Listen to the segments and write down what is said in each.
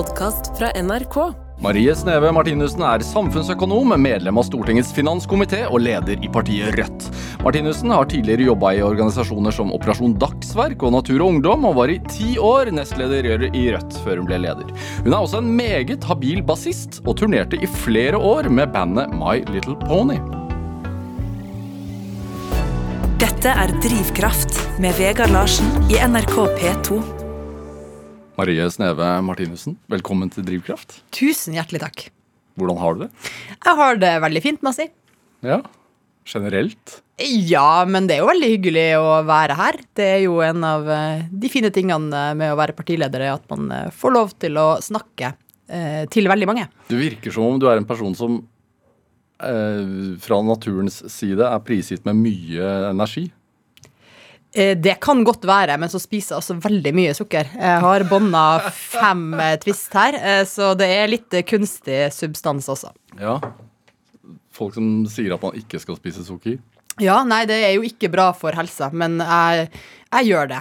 podkast fra NRK. Marie Sneve Martinussen er samfunnsøkonom, medlem av Stortingets finanskomité og leder i partiet Rødt. Martinussen har tidligere jobba i organisasjoner som Operasjon Dagsverk og Natur og Ungdom, og var i ti år nestleder i Rødt før hun ble leder. Hun er også en meget habil bassist, og turnerte i flere år med bandet My Little Pony. Dette er Drivkraft med Vegard Larsen i NRK P2. Marie Sneve Martinussen, velkommen til Drivkraft. Tusen hjertelig takk. Hvordan har du det? Jeg har det veldig fint, må jeg si. Ja, generelt? Ja, men det er jo veldig hyggelig å være her. Det er jo en av eh, de fine tingene med å være partileder, er at man eh, får lov til å snakke eh, til veldig mange. Du virker som om du er en person som eh, fra naturens side er prisgitt med mye energi. Eh, Det kan godt være, men så spiser jeg også veldig mye sukker. Jeg har bånda fem eh, twist her, eh, så det er litt kunstig substans også. Ja. Folk som sier at man ikke skal spise sukker. Ja, nei, det er jo ikke bra for helsa, men jeg, jeg gjør det.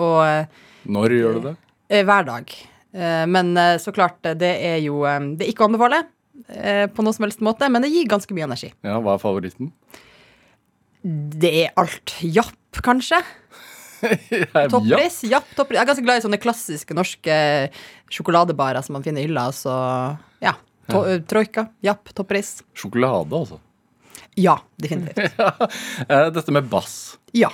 Og Når gjør du det? hver dag. Men så klart, det er jo Det er ikke å anbefale på noen som helst måte, men det gir ganske mye energi. Ja, Hva er favoritten? Det er alt. Japp, kanskje? Toppris? Japp, toppris. Jeg er ganske glad i sånne klassiske norske sjokoladebarer som man finner i hylla. Så ja. To ja. Troika, Japp, toppris. Sjokolade, altså. Ja, definitivt. Eh, Dette med bass. Ja.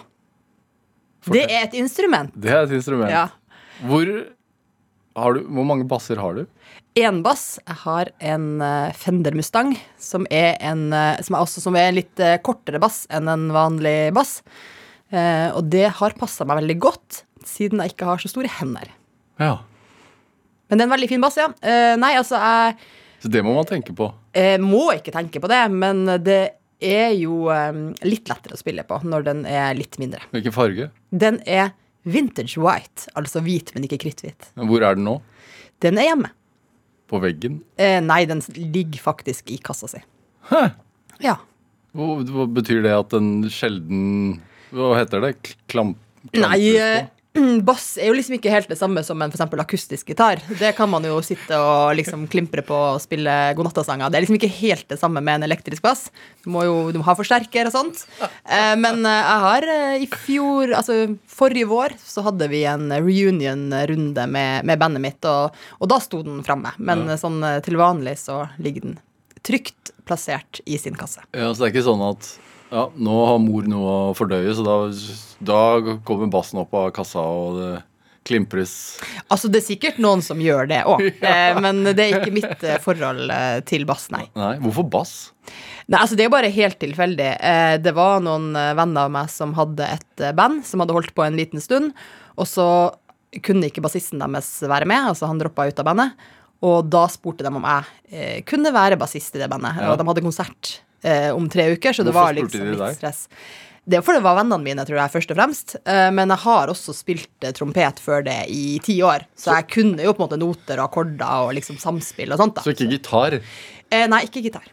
Det er et instrument. Det er et instrument. Ja. Hvor, du, hvor mange basser har du? Én bass. Jeg har en eh, Fender Mustang, som er en, eh, som er også, som er en litt eh, kortere bass enn en vanlig bass. Eh, og det har passa meg veldig godt, siden jeg ikke har så store hender. Ja. Men det er en veldig fin bass, ja. Eh, nei, altså, jeg Så det må man tenke på. eh, må ikke tenke på det, men det er jo eh, litt lettere å spille på når den er litt mindre. Hvilken farge? Den er vintage white, altså hvit, men ikke kritthvit. Hvor er den nå? Den er hjemme. På veggen? Eh, nei, den ligger faktisk i kassa si. Hæ? Ja. Hva, hva betyr det at den sjelden Hva heter det? Klamp, Nei, bass er jo liksom ikke helt det samme som en for eksempel akustisk gitar. Det kan man jo sitte og liksom klimpre på og spille godnattasanger. Det er liksom ikke helt det samme med en elektrisk bass. Du må jo du må ha forsterker og sånt. Eh, men eh, jeg har eh, i fjor, altså forrige vår, så hadde vi en reunion-runde med, med bandet mitt, og, og da sto den framme. Men ja. sånn til vanlig så ligger den trygt plassert i sin kasse. Ja, så det er ikke sånn at ja, nå har mor noe å fordøye, så da, da kommer bassen opp av kassa, og det klimpres Altså, det er sikkert noen som gjør det òg, ja. men det er ikke mitt eh, forhold eh, til bass, nei. Nei, hvorfor bass? Nei, altså Det er bare helt tilfeldig. Eh, Det var noen eh, venner av meg som hadde et eh, band som hadde holdt på en liten stund, og så kunne ikke bassisten deres være med, altså han droppa ut av bandet. Og da spurte de om jeg eh, kunne være bassist i det bandet. Ja. Og de hadde konsert eh, om tre uker, så det Hvorfor var liksom deg? litt stress. Det er fordi det var vennene mine, tror jeg, først og fremst. Eh, men jeg har også spilt eh, trompet før det i ti år, så jeg kunne jo på en måte noter og akkorder og liksom samspill og sånt. da. Så ikke gitar. Eh, nei, ikke gitar.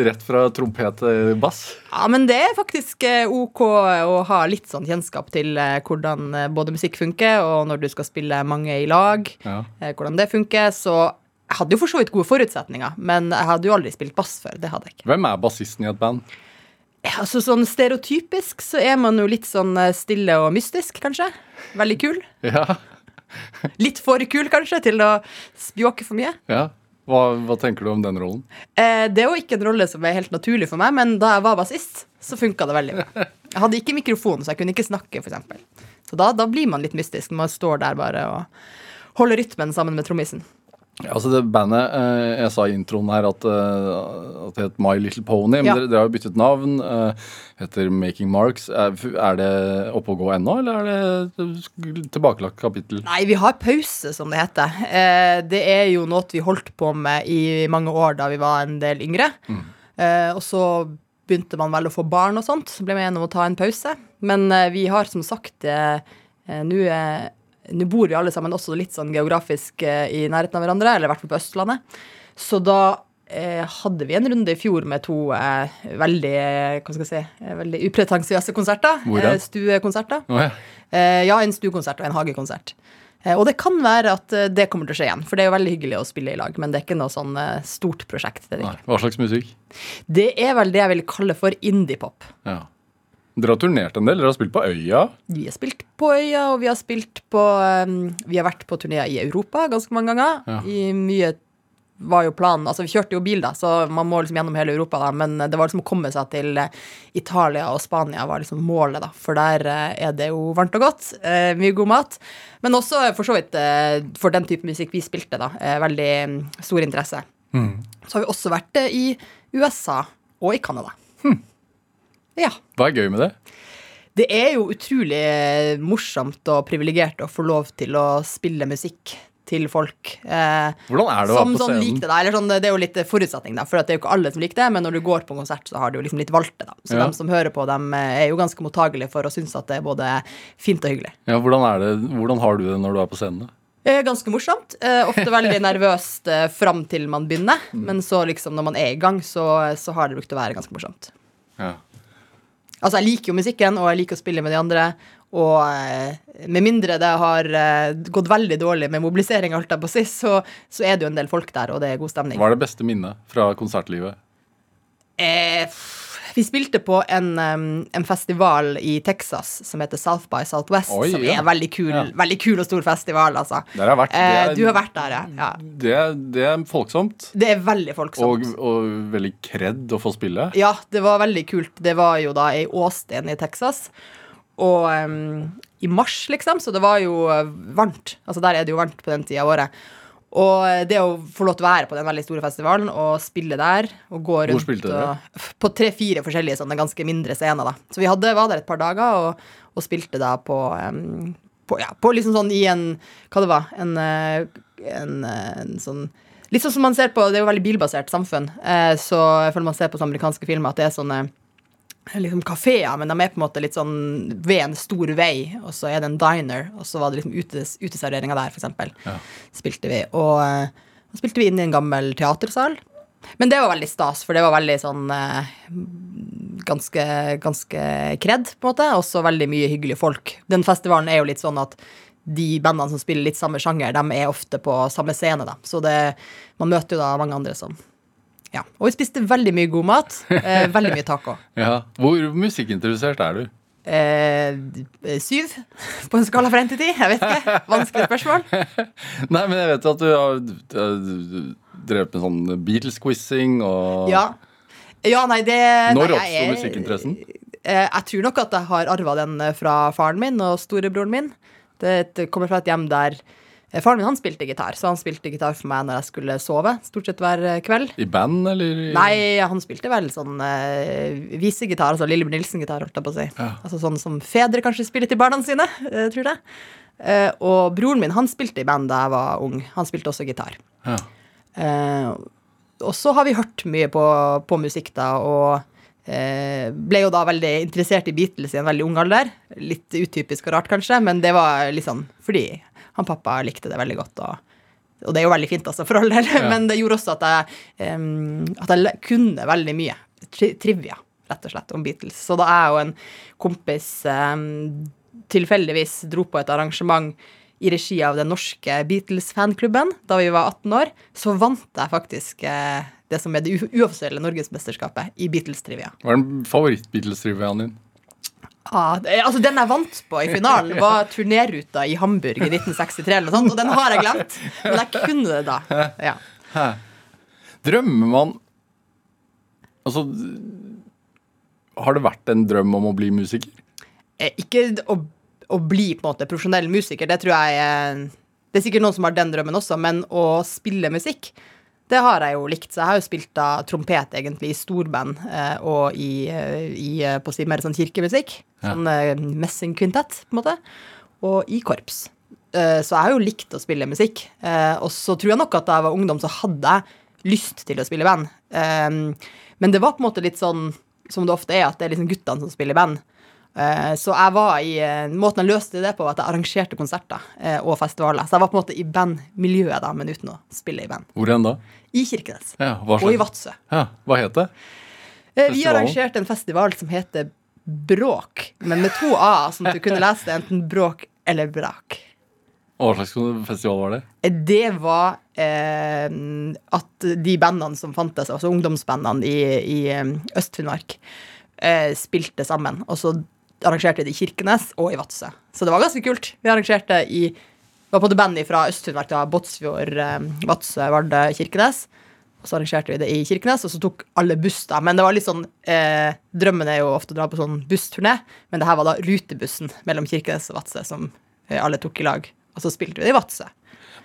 Rett fra trompet til bass. Ja, men det er faktisk eh, ok å ha litt sånn kjennskap til hvordan både musikk funker, og når du skal spille mange i lag, Ja. hvordan det funker. Så jeg hadde jo for så vidt gode forutsetninger, men jeg hadde jo aldri spilt bass før. Det hadde jeg ikke. Hvem er bassisten i et band? Altså Sånn stereotypisk så er man jo litt sånn eh, stille og mystisk, kanskje. Veldig kul. Ja, Litt for kul, kanskje, til å spjåke for mye. ja. Hva, hva tenker du om den rollen? Eh, det er jo ikke en rolle som er helt naturlig for meg, men da jeg var bassist, så funka det veldig bra. Jeg hadde ikke mikrofon, så jeg kunne ikke snakke, f.eks. Så da, da blir man litt mystisk når man står der bare og holder rytmen sammen med trommisen. Altså det bandet, eh, Jeg sa i introen her at, eh, at det het My Little Pony. Men Ja. dere, dere har jo byttet navn. eh, heter Making Marks. Er, er det oppe å gå ennå, eller er det et tilbakelagt kapittel? Nei, vi har pause, som det heter. Eh, det er jo noe vi holdt på med i mange år da vi var en del yngre. Eh, og så begynte man vel å få barn og sånt, så ble vi enige om å ta en pause. Men eh, vi har som sagt eh, eh, Nå eh, nå bor vi alle sammen også litt sånn geografisk eh, i nærheten av hverandre, eller i hvert fall på Østlandet. Så da eh, hadde vi en runde i fjor med to eh, veldig hva skal jeg si, eh, veldig upretensiøse konserter. Eh, stuekonserter. Oh, ja. Eh, ja, en stuekonsert og en hagekonsert. Eh, Og det kan være at det kommer til å skje igjen, for det er jo veldig hyggelig å spille i lag, men det er ikke noe sånn stort prosjekt. Nei. Hva slags musikk? det er vel det jeg vil kalle for indie-pop. Ja. Dere har turnert en del. Dere har spilt på Øya. Vi har spilt på Øya, og vi har spilt på um, Vi har vært på turneer i Europa ganske mange ganger. Ja. I mye var jo planen Altså, vi kjørte jo bil, da, så man må liksom gjennom hele Europa, da, men det var liksom å komme seg til eh, Italia og Spania var liksom målet, da, for der eh, er det jo varmt og godt. eh, mye god mat. Men også for så vidt for den type musikk vi spilte, da. veldig mm, stor interesse. Så har vi også vært i USA og i Canada. Ja. Hva er gøy med det? Det er jo utrolig morsomt og privilegert å få lov til å spille musikk til folk. Eh, Hvordan er det å som være på sånn scenen? Likte, det. da, Eller sånn, det er jo litt forutsetning, da, for at det er jo ikke alle som liker det. Men når du går på en konsert, så har du jo liksom litt valgt det. da. Så Ja. de som hører på, dem eh, er jo ganske mottagelige for å synes at det er både fint og hyggelig. Ja, hvordan, er det, hvordan har du det når du er på scenen? da? Eh, Ganske morsomt. Eh, ofte veldig nervøst eh, fram til man begynner. Mm. Men så liksom når man er i gang, så, så har det brukt å være ganske morsomt. Ja. Altså, jeg liker jo musikken, og jeg liker å spille med de andre. Og eh, med mindre det har eh, gått veldig dårlig med mobilisering, alt der på sist, så, så er det jo en del folk der, og det er god stemning. Hva er det beste minnet fra konsertlivet? Eh, vi spilte på en, um, en festival i Texas som heter South by Southwest, Oi, som ja. er en veldig kul, Ja. veldig kul og stor festival, altså. Har vært. Eh, er- du har vært der, ja. Det, det er folksomt. Det er veldig folksomt. og veldig kred å få spille. Ja, det var veldig kult. Det var jo da i Austin i Texas. Og um, i mars, liksom, så det var jo varmt. Altså der er det jo varmt på den tida av året. Og det å få lov til å være på den veldig store festivalen og spille der og gå rundt Hvor spilte dere? På tre-fire forskjellige sånne ganske mindre scener, da. Så vi hadde, var der et par dager og, og spilte da på, um, på Ja, på liksom sånn i en Hva det var? En, eh, en, eh, en sånn Litt sånn som man ser på Det er jo veldig bilbasert samfunn. Eh, så jeg føler man ser på sånne amerikanske filmer at det er sånne liksom kafeer, men de er på en måte litt sånn ved en stor vei, og så er det en diner, og så var det liksom utes, uteserveringa der, eksempel. Ja. Spilte vi. Og eh, da spilte vi inn i en gammel teatersal. Men det var veldig stas, for det var veldig sånn eh, ganske, ganske kred, på en måte. Også veldig mye hyggelige folk. Den festivalen er jo litt sånn at de bandene som spiller litt samme sjanger, de er ofte på samme scene, da. Så det, man møter jo da mange andre som Ja. Og vi spiste veldig mye god mat. Eh, veldig mye taco. Ja. Hvor musikkinteressert er du? Eh, syv på en skala fra 1 til 10. Jeg vet ikke. Vanskelig spørsmål. Nei, men jeg vet jo at du har drevet med sånn Beatles-quizzing og Ja. Ja, nei, det Når oppsto er- musikkinteressen? Eh, Jeg tror nok at jeg har arva den fra faren min og storebroren min. Det det kommer fra et hjem der Faren min han spilte gitar, så han spilte gitar for meg når jeg skulle sove. Stort sett hver eh, kveld. I band, eller? Nei, han spilte vel sånn eh, visegitar, altså Lillebjørn Nilsen-gitar, holdt jeg på å si. Ja. Altså sånn som fedre kanskje spiller til barna sine, eh, tror jeg. Eh, og broren min, han spilte i band da jeg var ung. Han spilte også gitar. Ja. Eh, og så har vi hørt mye på, på musikk, da, og eh, ble jo da veldig interessert i Beatles i en veldig ung alder. Litt utypisk og rart, kanskje, men det var litt sånn fordi han pappa likte det veldig godt. og og det er jo veldig fint, altså, for all del, men det gjorde også at jeg, um, at jeg kunne veldig mye. Tri trivia, rett og slett, om Beatles. Så da jeg og en kompis um, tilfeldigvis dro på et arrangement i regi av den norske Beatles-fanklubben da vi var 18 år, så vant jeg faktisk uh, det som er det uoffisielle norgesmesterskapet i Beatles-trivia. Hva er den favoritt-Beatles-triviaen din? Ah, altså Den jeg vant på i finalen, var turnéruta i Hamburg i 1963, eller noe sånt, og den har jeg glemt. Men jeg kunne det da. Ja. Hæ? Drømmer man Altså Har det vært en drøm om å bli musiker? Eh, Ikke å, å bli på en måte profesjonell musiker, det tror jeg eh, Det er sikkert noen som har den drømmen også, men å spille musikk, det har jeg jo likt. Så jeg har jo spilt da trompet egentlig i storband eh, og i, eh, i eh, på å si mer sånn kirkemusikk. Ja. Sånn messingkvintett, på en måte. Og i korps. Eh, så jeg har jo likt å spille musikk. Eh, og så tror jeg nok at da jeg var ungdom, så hadde jeg lyst til å spille band. Men det var på en måte litt sånn som det ofte er, at det er liksom guttene som spiller band. Eh, Så jeg var i eh, Måten jeg løste det på, var at jeg arrangerte konserter eh, og festivaler. Så jeg var på en måte i bandmiljøet, da, men uten å spille i band. Hvor enn da? I Kirkenes. Ja, Og i Vadsø. ja, Hva het det? Festivalen? Vi arrangerte en festival som heter Bråk, men med to a, sånn at du kunne lese det enten bråk eller brak. Hva slags festival var det? Det var eh, at de bandene som fantes, altså ungdomsbandene i, i Øst-Finnmark, eh, spilte sammen. Og så arrangerte det i Kirkenes og i Vadsø. Så det var ganske kult. Vi arrangerte i Det var på det bandet fra Øst-Finnmark, Båtsfjord, eh, Vadsø, Vardø, Kirkenes. Og så arrangerte vi det i Kirkenes, og så tok alle buss, da. Men det var litt sånn eh, Drømmen er jo ofte å dra på sånn bussturné, men det her var da rutebussen mellom Kirkenes og Vadsø som eh, alle tok i lag. Og så spilte vi det i Vadsø.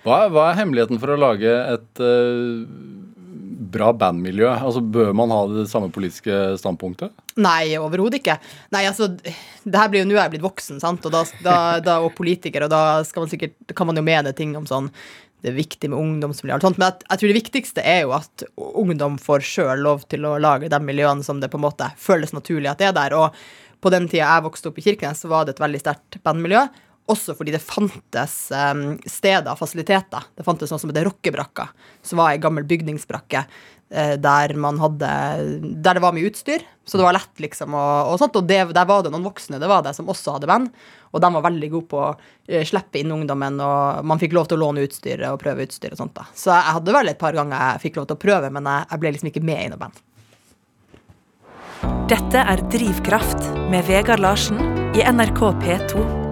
Hva hva er hemmeligheten for å lage et eh, bra bandmiljø? Altså, Bør man ha det samme politiske standpunktet? Nei, overhodet ikke. Nei, altså, det her blir jo nå er jeg blitt voksen, sant, og, da, da, da, og politiker, og da man sikkert, kan man jo mene ting om sånn det er viktig med ungdomsmiljø og sånt, men jeg, jeg, tror det viktigste er jo at ungdom får sjøl lov til å lage de miljøene som det på en måte føles naturlig at det er der. Og på den tida jeg vokste opp i Kirkenes, så var det et veldig sterkt bandmiljø. Også fordi det fantes um, steder, fasiliteter. Det fantes noe som heter Rockebrakka, som var ei gammel bygningsbrakke uh, der man hadde Der det var mye utstyr, så det var lett, liksom, og, og sånt. Og det, der var det noen voksne det var det, som også hadde band, og de var veldig gode på å uh, slippe inn ungdommen, og man fikk lov til å låne utstyr og prøve utstyr og sånt. da. Så jeg hadde vel et par ganger jeg fikk lov til å prøve, men jeg, jeg ble liksom ikke med i noe band. Dette er Drivkraft med Vegard Larsen i NRK P2.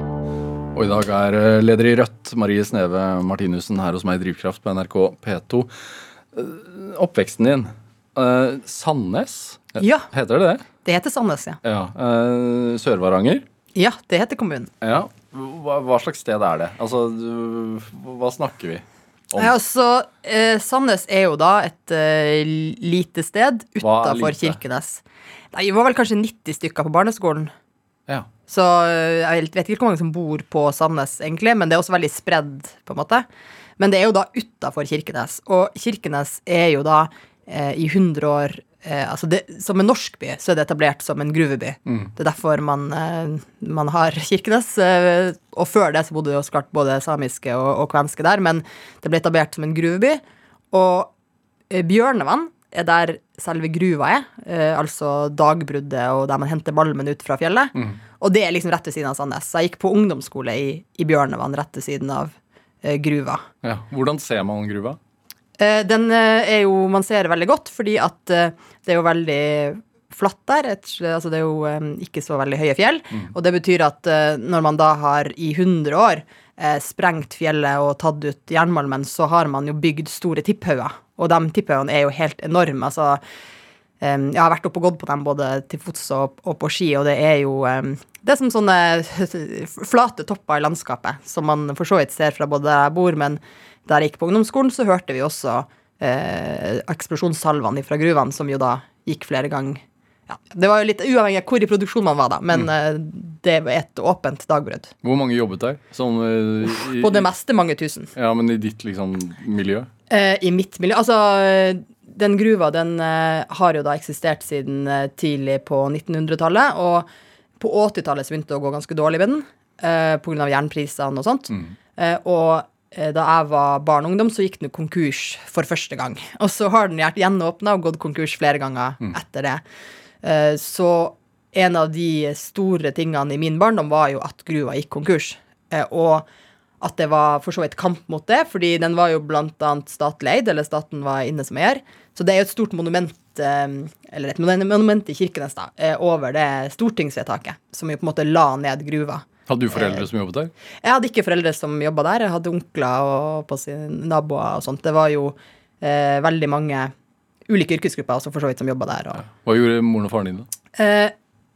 Og i dag er eh, leder i Rødt, Marie Sneve Martinussen, her hos meg i Drivkraft på NRK P2. Eh, oppveksten din. Eh, Sandnes? Ja. Heter det det? Det heter Sandnes, ja. Ja. Sør-Varanger? Ja, det heter kommunen. Ja. Hva, hva, slags sted er det? Altså, hva snakker vi om? Ja, altså, eh, Sandnes er jo da et lite sted utafor Kirkenes. Nei, Vi var vel kanskje 90 stykker på barneskolen. Så eh, jeg vet ikke hvor mange som bor på Sandnes, egentlig, men det er også veldig spredd, på en måte. Men det er jo da utafor Kirkenes, og Kirkenes er jo da eh, i 100 år eh, altså det, Som en norsk by så er det etablert som en gruveby. Mm. Det er derfor man, eh, man har Kirkenes. Eh, og før det så bodde jo klart både samiske og, og, kvenske der, men det ble etablert som en gruveby. Og eh, Bjørnevann er der selve gruva er, eh, altså dagbruddet og der man henter malmen ut fra fjellet. Mm. Og det er liksom rett ved siden av Sandnes. Så jeg gikk på ungdomsskole i, i Bjørnevann, rett ved siden av eh, gruva. Ja. Hvordan ser man gruva? Eh, den eh, er jo Man ser veldig godt, fordi at eh, det er jo veldig flatt der. Et, altså det er jo um, ikke så veldig høye fjell. Mm. Og det betyr at uh, når man da har i 100 år sprengt fjellet og tatt ut jernmalmen, så har man jo bygd store tipphauger. Og de tippøyene er jo helt enorme. altså jeg har vært oppe og gått på dem både til fots og, på ski, og det er jo Det er som sånne flate topper i landskapet, som man for så vidt ser fra både der jeg bor, men der jeg gikk på ungdomsskolen, så hørte vi også eh, eksplosjonssalvene fra gruvene, som jo da gikk flere ganger. Ja, det var jo litt uavhengig av hvor i produksjon man var, da, men mm. eh, det var et åpent dagbrudd. Hvor mange jobbet der? Sånn, uh, i, på det meste mange tusen. Ja, Men i ditt liksom miljø? Eh, I mitt miljø? Altså den gruva den uh, har jo da eksistert siden uh, tidlig på 1900-tallet. Og på 80-tallet begynte det å gå ganske dårlig med den uh, pga. jernprisene og sånt. Mm. Og da jeg var barn og ungdom, så gikk den konkurs for første gang. Og så har den vært gjenåpna og gått konkurs flere ganger mm. etter det. så en av de store tingene i min barndom var jo at gruva gikk konkurs. og at det var for så vidt kamp mot det, fordi den var jo annet statlig eid, eller staten var inne som eier. Så det er jo et stort monument, eller et monument i Kirkenes, da, over det stortingsvedtaket, som jo på en måte la ned gruva. Hadde du foreldre som jobbet der? Jeg hadde ikke foreldre som jobba der. Jeg hadde onkler og på sine naboer og sånt. Det var jo eh, veldig mange ulike yrkesgrupper altså for så vidt som jobba der. Og... Hva gjorde moren og faren din, da? Eh,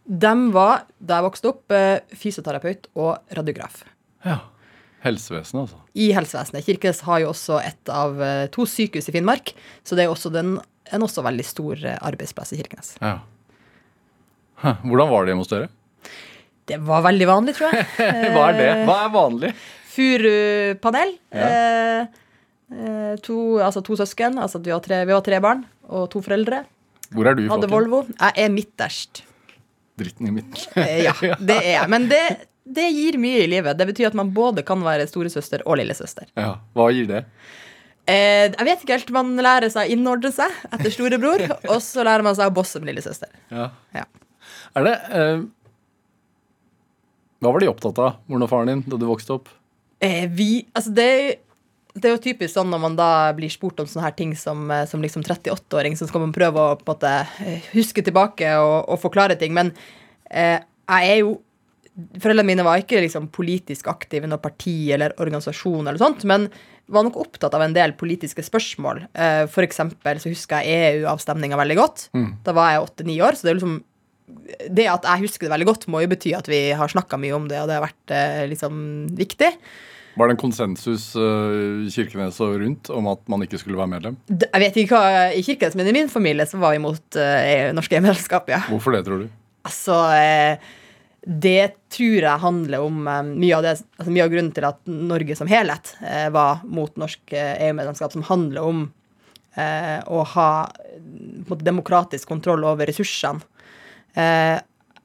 de var, da jeg vokste opp, eh, fysioterapeut og radiograf. Ja. Helsevesenet, altså? I helsevesenet. Kirkenes har jo også et av uh, to sykehus i Finnmark, så det er også den, en også veldig stor uh, arbeidsplass i Kirkenes. Ja. Hvordan var det hjemme hos dere? Det var veldig vanlig, tror jeg. Hva er det? Hva er vanlig? Furupanel. Ja. To, altså to søsken. Altså vi var, tre, vi var tre barn og to foreldre. Hvor er du? Hadde Volvo. Jeg er midterst. Dritten i midten. ja, det er jeg. Men det det gir mye i livet. Det betyr at man både kan være storesøster og lillesøster. Ja, Hva gir det? Eh, jeg vet ikke helt. Man lærer seg å innordne seg etter storebror, og så lærer man seg å bosse med lillesøster. Ja. ja. Er det eh, Hva var de opptatt av, moren og faren din, da du vokste opp? Eh, vi Altså, det det er jo typisk sånn når man da blir spurt om sånne her ting som, eh, som liksom 38-åring, så skal man prøve å på en måte eh, huske tilbake og, og forklare ting. Men eh, jeg er jo Foreldrene mine var ikke liksom politisk aktive i noe parti eller organisasjon, eller sånt, men var nok opptatt av en del politiske spørsmål. Eh, for eksempel så husker jeg EU-avstemninga veldig godt. Mm. Da var jeg åtte-ni år, så det er liksom det at jeg husker det veldig godt, må jo bety at vi har snakka mye om det, og det har vært eh, liksom viktig. Var det en konsensus uh, Kirkenes og rundt om at man ikke skulle være medlem? Jeg vet ikke hva i Kirkenes, men i min familie så var vi imot uh, norsk EU-medlemskap, ja. Hvorfor det, tror du? Altså eh, Det tror jeg handler om eh, mye, av det, altså mye av grunnen til at Norge som helhet eh, var mot norsk eh, EU-medlemskap, som handler om å ha demokratisk kontroll over ressursene.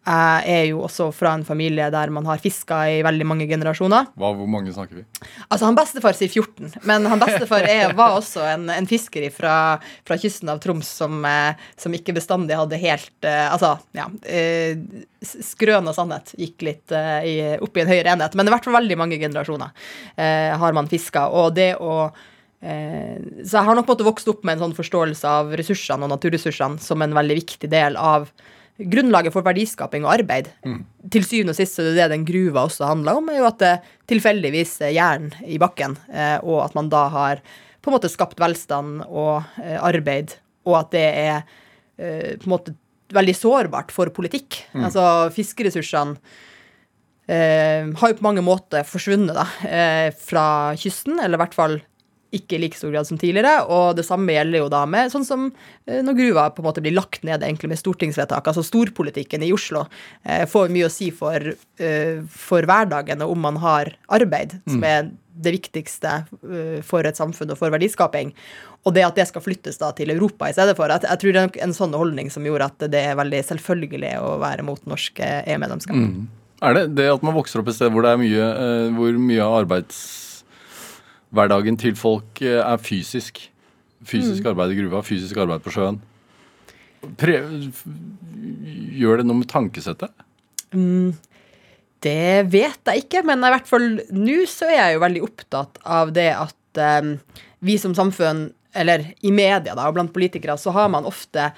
Jeg er jo også fra en familie der man har fiska i veldig mange generasjoner. Hva, hvor mange snakker vi? Altså, han bestefar sier 14, men han bestefar er, var også en, en fisker fra, fra kysten av Troms som, eh, som ikke bestandig hadde helt uh, Altså, ja Uh, Skrøn og sannhet gikk litt uh, i, opp i en høyere enhet. Men i hvert fall veldig mange generasjoner uh, har man fiska. Og det å Så jeg har nok på en måte vokst opp med en sånn forståelse av ressursene og naturressursene som en veldig viktig del av grunnlaget for verdiskaping og arbeid. Til syvende og sist er det det den gruva også handler om, er jo at det tilfeldigvis er jern i bakken, eh, og at man da har på en måte skapt velstand og eh, arbeid, og at det er eh, på en måte veldig sårbart for politikk. Altså fiskeressursene eh, har jo på mange måter forsvunnet da, eh, fra kysten, eller i hvert fall ikke i like stor grad som tidligere. Og det samme gjelder jo da med sånn som eh, når gruva på en måte blir lagt ned egentlig med stortingsvedtak. Altså storpolitikken i Oslo eh, får mye å si for, eh, for hverdagen og om man har arbeid, som er det viktigste eh, for et samfunn og for verdiskaping. Og det at det skal flyttes da til Europa i stedet for. Jeg, jeg tror det er en sånn holdning som gjorde at det er veldig selvfølgelig å være mot norsk EU-medlemskap. Er det det at man vokser opp et sted hvor det er mye, hvor mye av arbeidshverdagen til folk eh, er fysisk? Fysisk arbeid i gruva, fysisk arbeid på sjøen. Pre gjør det noe med tankesettet? Det vet jeg ikke, men i hvert fall nå så er jeg jo veldig opptatt av det at um, vi som samfunn, eller i media da, og blant politikere, så har man ofte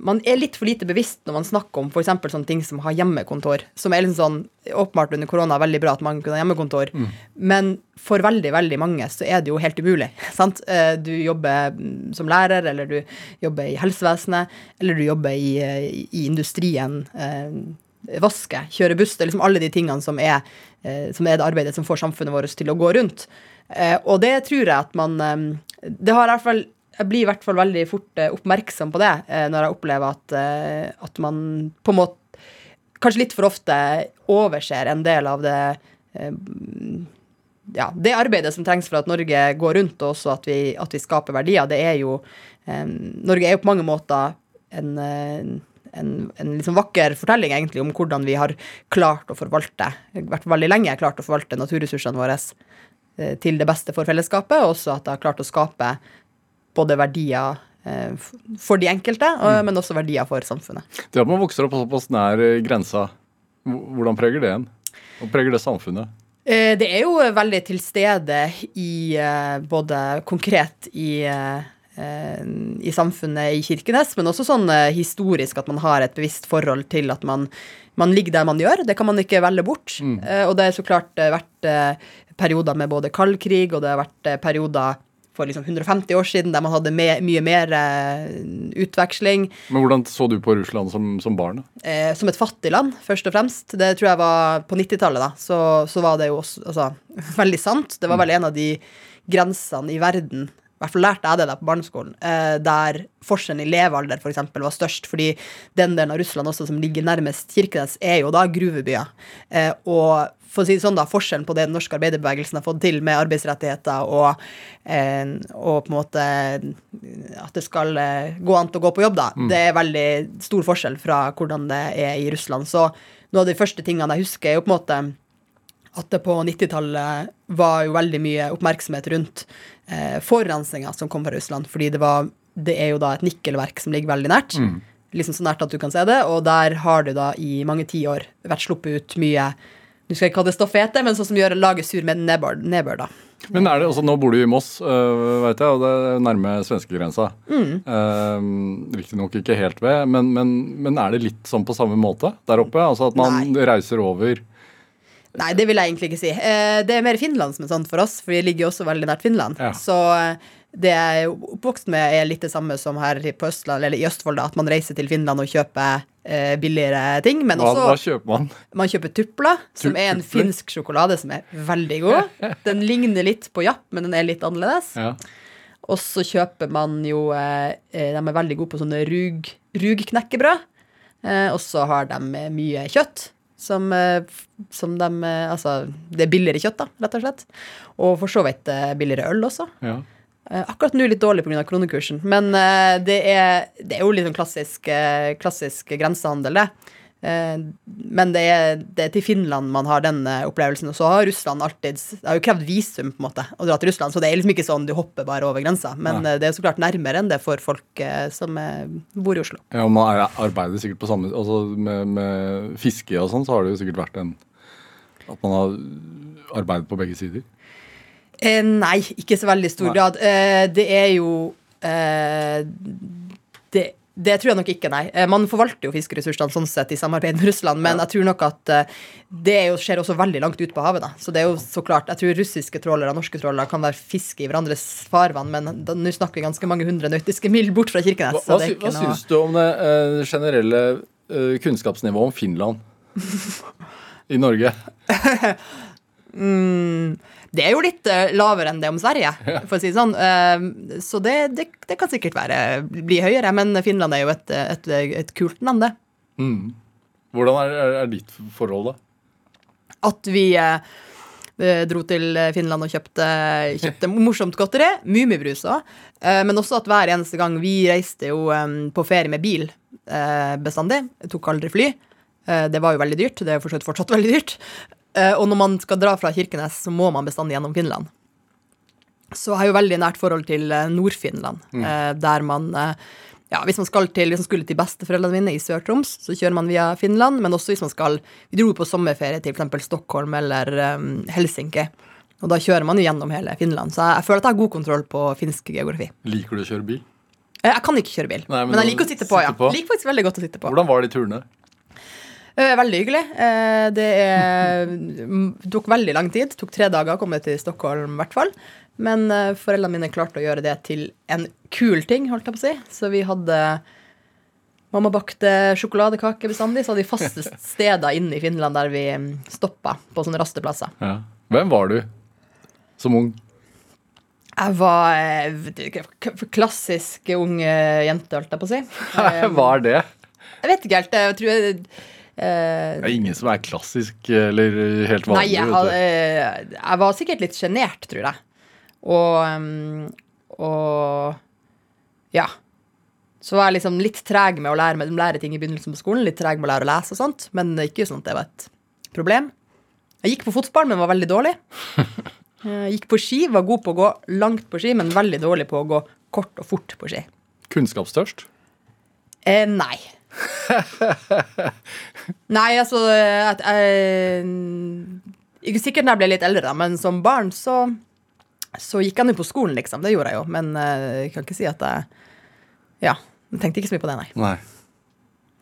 Man er litt for lite bevisst når man snakker om f.eks. sånne ting som har hjemmekontor. Som er liksom sånn Åpenbart under korona veldig bra at man kunne ha hjemmekontor, men for veldig, veldig mange så er det jo helt umulig. sant? Eh, Du jobber mm, som lærer, eller du jobber i helsevesenet, eller du jobber i, eh, i industrien. eh, vaske, kjøre buss. Det er liksom alle de tingene som er, eh, som er det arbeidet som får samfunnet vårt til å gå rundt. Eh, og det tror jeg at man eh, Det har i hvert fall jeg blir i hvert fall veldig fort eh, oppmerksom på det eh, når jeg opplever at, eh, at man på en måte kanskje litt for ofte overser en del av det ja, det arbeidet som trengs for at Norge går rundt, og også at vi, at vi skaper verdier, det er jo Norge er jo på mange måter en, en, en liksom vakker fortelling egentlig om hvordan vi har klart å forvalte, i hvert fall veldig lenge klart å forvalte naturressursene våre til det beste for fellesskapet, og også at det har klart å skape både verdier eh, for de enkelte, mm. men også verdier for samfunnet. Det at man vokser opp såpass nær eh, grensa, hvordan preger det en? Og preger det samfunnet? Eh, Det er jo veldig til stede i både konkret i, i samfunnet i Kirkenes, men også sånn historisk at man har et bevisst forhold til at man, man ligger der man gjør. Det kan man ikke velge bort. Mm. Og det har så klart vært perioder med både kald krig, og det har vært perioder for liksom 150 år siden der man hadde me mye mer eh, utveksling. Men hvordan så du på Russland som, som barn? eh, som et fattig land, først og fremst. Det tror jeg var på 90-tallet, da. Så, så var det jo også altså, veldig sant. Det var vel en av de grensene i verden i hvert fall lærte jeg det der på barneskolen, eh, der forskjellen i levealder for eksempel, var størst. Fordi den delen av Russland også som ligger nærmest Kirkenes, er jo da gruvebyer. Eh, og for å si det sånn da, Forskjellen på det den norske arbeiderbevegelsen har fått til med arbeidsrettigheter og, eh, og på en måte at det skal eh, gå an å gå på jobb, da, det er veldig stor forskjell fra hvordan det er i Russland. Så noe av de første tingene jeg husker, er jo på en måte at det på 90-tallet var jo veldig mye oppmerksomhet rundt eh, forurensninga som kom fra Russland. Fordi det, var, det er jo da et nikkelverk som ligger veldig nært. Liksom så nært at du kan se det. Og der har det da i mange tiår vært sluppet ut mye Nå skal ikke ha det stoffete, men sånn som gjør laget sur med nedbør. nedbør da. Men er det også, nå bor du i Moss, øh, vet jeg, og det er nærme svenskegrensa. Mm. Uh, Riktignok ikke helt ved, men, men, men, er det litt sånn på samme måte der oppe? Altså at man Nei. reiser over Nei, det vil jeg egentlig ikke si. Uh, det er mer Finland som er sånn for oss, for vi ligger jo også veldig nært Finland. Ja. Så eh, det jeg er oppvokst med, er litt det samme som her på Østland, eller i Østfold, da, at man reiser til Finland og kjøper eh, billigere ting. Men også hva kjøper man? Man kjøper tupla, som er en finsk sjokolade som er veldig god. Den ligner litt på Japp, men den er litt annerledes. Ja. Og så kjøper man jo eh, eh De er veldig gode på sånne rug, rugknekkebrød. Eh, og så har de mye kjøtt. Som, eh, som de Altså, det er billigere kjøtt, da, rett og slett. Og for så vidt billigere øl også. Ja. Eh, akkurat nå litt dårlig pga. kronekursen, men eh, det er, det er jo litt sånn klassisk, eh, klassisk grensehandel, det. Men det er, det er, til Finland man har den opplevelsen. Og så har Russland alltid Det har jo krevd visum på en måte å dra til Russland, så det er liksom ikke sånn du hopper bare over grensa. Men Nei. det er så klart nærmere enn det for folk som bor i Oslo. Ja, og Man arbeider sikkert på samme Altså med, med fiske og sånn, så har det jo sikkert vært en At man har arbeidet på begge sider. Eh, nei, ikke så veldig stor nei. grad. Eh, det er jo eh, det, det, tror jeg nok ikke, nei. Eh, man forvalter jo fiskeressursene sånn sett i samarbeid med Russland, men ja. jeg tror nok at eh, det jo, skjer også veldig langt ut på havet, da. Så det er jo så klart Jeg tror russiske trålere og norske trålere kan være fiske i hverandres farvann, men nå snakker vi ganske mange hundre nautiske mil bort fra Kirkenes. Hva, hva, hva syns du om det uh, generelle uh, kunnskapsnivået om Finland i Norge? mm. Det er jo litt uh, lavere enn det om Sverige, for å si det sånn. Uh, så det, det, det, kan sikkert være, bli høyere, men Finland er jo et, et, et kult land, det. Mm. Hvordan er, er, er, ditt forhold, da? At vi uh, dro til Finland og kjøpte, kjøpte morsomt godteri. Mummibrus òg. Men også at hver eneste gang Vi reiste jo på ferie med bil bestandig. Jeg tok aldri fly. Det var jo veldig dyrt. Det er fortsatt, fortsatt veldig dyrt. Eh, og når man skal dra fra Kirkenes, så må man bestandig gjennom Finland. Så jeg har jo veldig nært forhold til eh, Nord-Finland, mm. Eh, der man ja, hvis man, til, hvis man skulle til besteforeldrene mine i Sør-Troms, så kjører man via Finland. Men også hvis man skal Vi dro på sommerferie til f.eks. Stockholm eller um, Helsinki. Og da kjører man jo gjennom hele Finland. Så jeg, jeg, føler at jeg har god kontroll på finsk geografi. Liker du å kjøre bil? Jeg kan ikke kjøre bil, Nei, men, men, jeg liker å sitte på. Sitte ja. på. liker faktisk veldig godt å sitte på. Hvordan var de turene? Eh, veldig hyggelig. Eh, det er, tok veldig lang tid. Tok tre dager å komme til Stockholm, i hvert fall. Men eh, foreldrene mine klarte å gjøre det til en kul ting, holdt jeg på å si. Så vi hadde Mamma bakte sjokoladekake bestandig, så hadde vi faste steder inne i Finland der vi mm, stoppa på sånne rasteplasser. Ja. Hvem var du som ung? Jeg var klassisk ung jente, holdt jeg på å si. Hva er det? Jeg vet ikke helt. Jeg tror jeg det er ingen som er klassisk eller helt vanlig? Nei, jeg, had, eh, jeg var sikkert litt sjenert, tror jeg. Og, mm, og ja. Så var jeg liksom litt treg med å lære, med, lære ting i begynnelsen på skolen. Litt treg med å lære å lese og sånt, men ikke sånn at det var et problem. Jeg gikk på fotball, men var veldig dårlig. Jeg gikk på ski, var god på å gå langt på ski, men veldig dårlig på å gå kort og fort på ski. Kunnskapstørst? Eh, nei. Nei, altså at jeg, Ikke sikkert når jeg ble litt eldre, da, men som barn så, så gikk han jo på skolen, liksom. Det gjorde jeg jo. Men eh, jeg kan ikke si at jeg Ja. Jeg tenkte ikke så mye på det, nei. nei.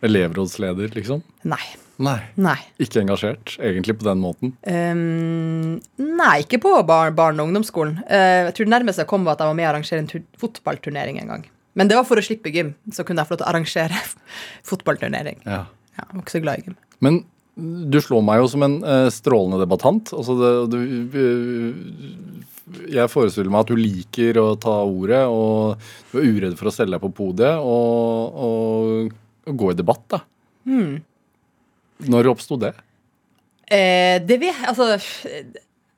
Elevrådsleder, liksom? Nei. Nei. nei. Ikke engasjert, egentlig, på den måten? Um, nei, ikke på barn, barne- og ungdomsskolen. Uh, jeg tror det nærmeste jeg kom, var at jeg var med å arrangere en fotballturnering en gang. Men det var for å slippe gym. Så kunne jeg få lov til å arrangere fotballturnering. Ja. ja. Jeg var ikke så glad i gym. Men du slår meg jo som en uh, strålende debattant. Altså det, du, uh, jeg forestiller meg at du liker å ta ordet, og du er uredd for å selge deg på podiet og, og, og gå i debatt, da. Mm. Når oppsto det? Eh, det vet Altså, jeg,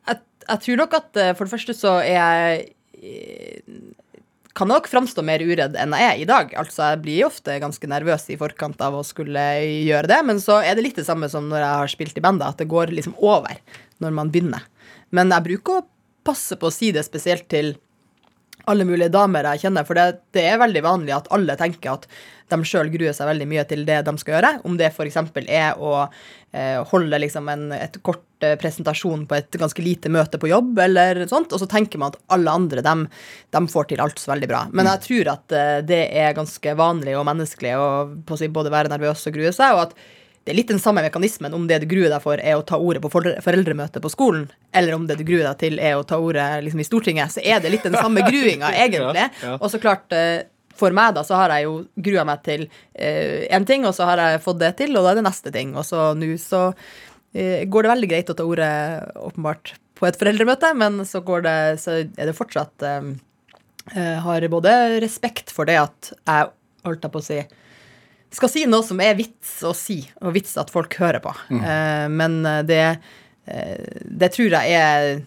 jeg, tror nok at eh, for det første så er jeg kan nok framstå mer uredd enn jeg er i dag. Altså, Jeg blir ofte ganske nervøs i forkant av å skulle gjøre det, men så er det litt det samme som når jeg har spilt i bandet, at det går liksom over når man begynner. Men jeg bruker å passe på å si det spesielt til alle mulige damer jeg kjenner. For det, det er veldig vanlig at alle tenker at de sjøl gruer seg veldig mye til det de skal gjøre. Om det f.eks. er å eh, holde liksom en et kort eh, presentasjon på et ganske lite møte på jobb, eller sånt, og så tenker man at alle andre dem, dem får til alt så veldig bra. Men jeg tror at eh, det er ganske vanlig og menneskelig å si, både være nervøs og grue seg. og at det er litt den samme mekanismen om det du gruer deg for, er å ta ordet på foreldremøte på skolen, eller om det du gruer deg til, er å ta ordet liksom, i Stortinget, så er det litt den samme gruinga, egentlig. ja, ja. Og så klart, eh, for meg, da, så har jeg jo grua meg til én eh, ting, og så har jeg fått det til, og da er det neste ting. Og så nå så eh, går det veldig greit å ta ordet, åpenbart, på et foreldremøte, men så, går det, så er det fortsatt eh, Har både respekt for det at jeg, holdt jeg på å si skal si noe som er vits å si, og vits at folk hører på. Mm. Eh, men det, eh, det tror jeg er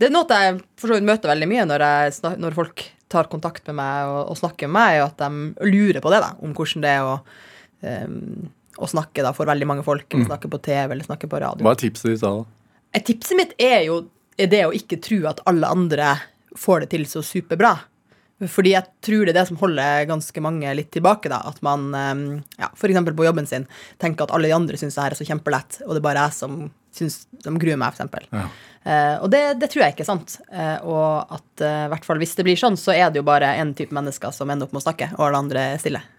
Det er noe jeg for så vidt møter veldig mye når, jeg, når folk tar kontakt med meg og, og snakker med meg, og at de lurer på det, da, om hvordan det er å, um, å snakke da, for veldig mange folk, eller mm. snakke på TV eller snakke på radio. Hva er tipset ditt da? Et tipset mitt er jo er det å ikke tro at alle andre får det til så superbra. Fordi jeg tror det er det som holder ganske mange litt tilbake. da, At man ehm, ja, f.eks. på jobben sin tenker at alle de andre syns det her er så kjempelett, og det er bare jeg som, syns, de gruer meg, f.eks. Ja. Uh, og det, det, tror jeg ikke er sant. Uh, og at uh, hvert fall hvis det blir sånn, så er det jo bare én type mennesker som ender opp med å snakke, og alle andre er stille.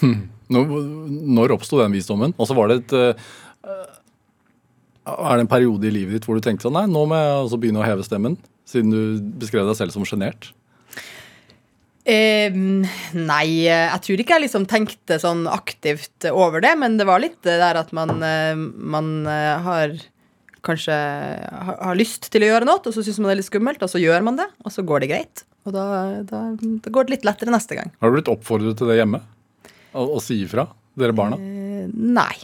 Hmm. Når, når oppsto den visdommen? Og så var det et Er det en periode i livet ditt hvor du tenkte sånn Nei, nå må jeg altså begynne å heve stemmen? Siden du beskrev deg selv som sjenert? Eh, nei, jeg tror ikke jeg liksom tenkte sånn aktivt over det, men det var litt det der at man, man har kanskje har lyst til å gjøre noe, og så syns man det er litt skummelt, og så gjør man det, og så går det greit. Og da, da, da går det litt lettere neste gang. Har du blitt oppfordret til det hjemme? Å, å si ifra, dere barna? Eh, nei.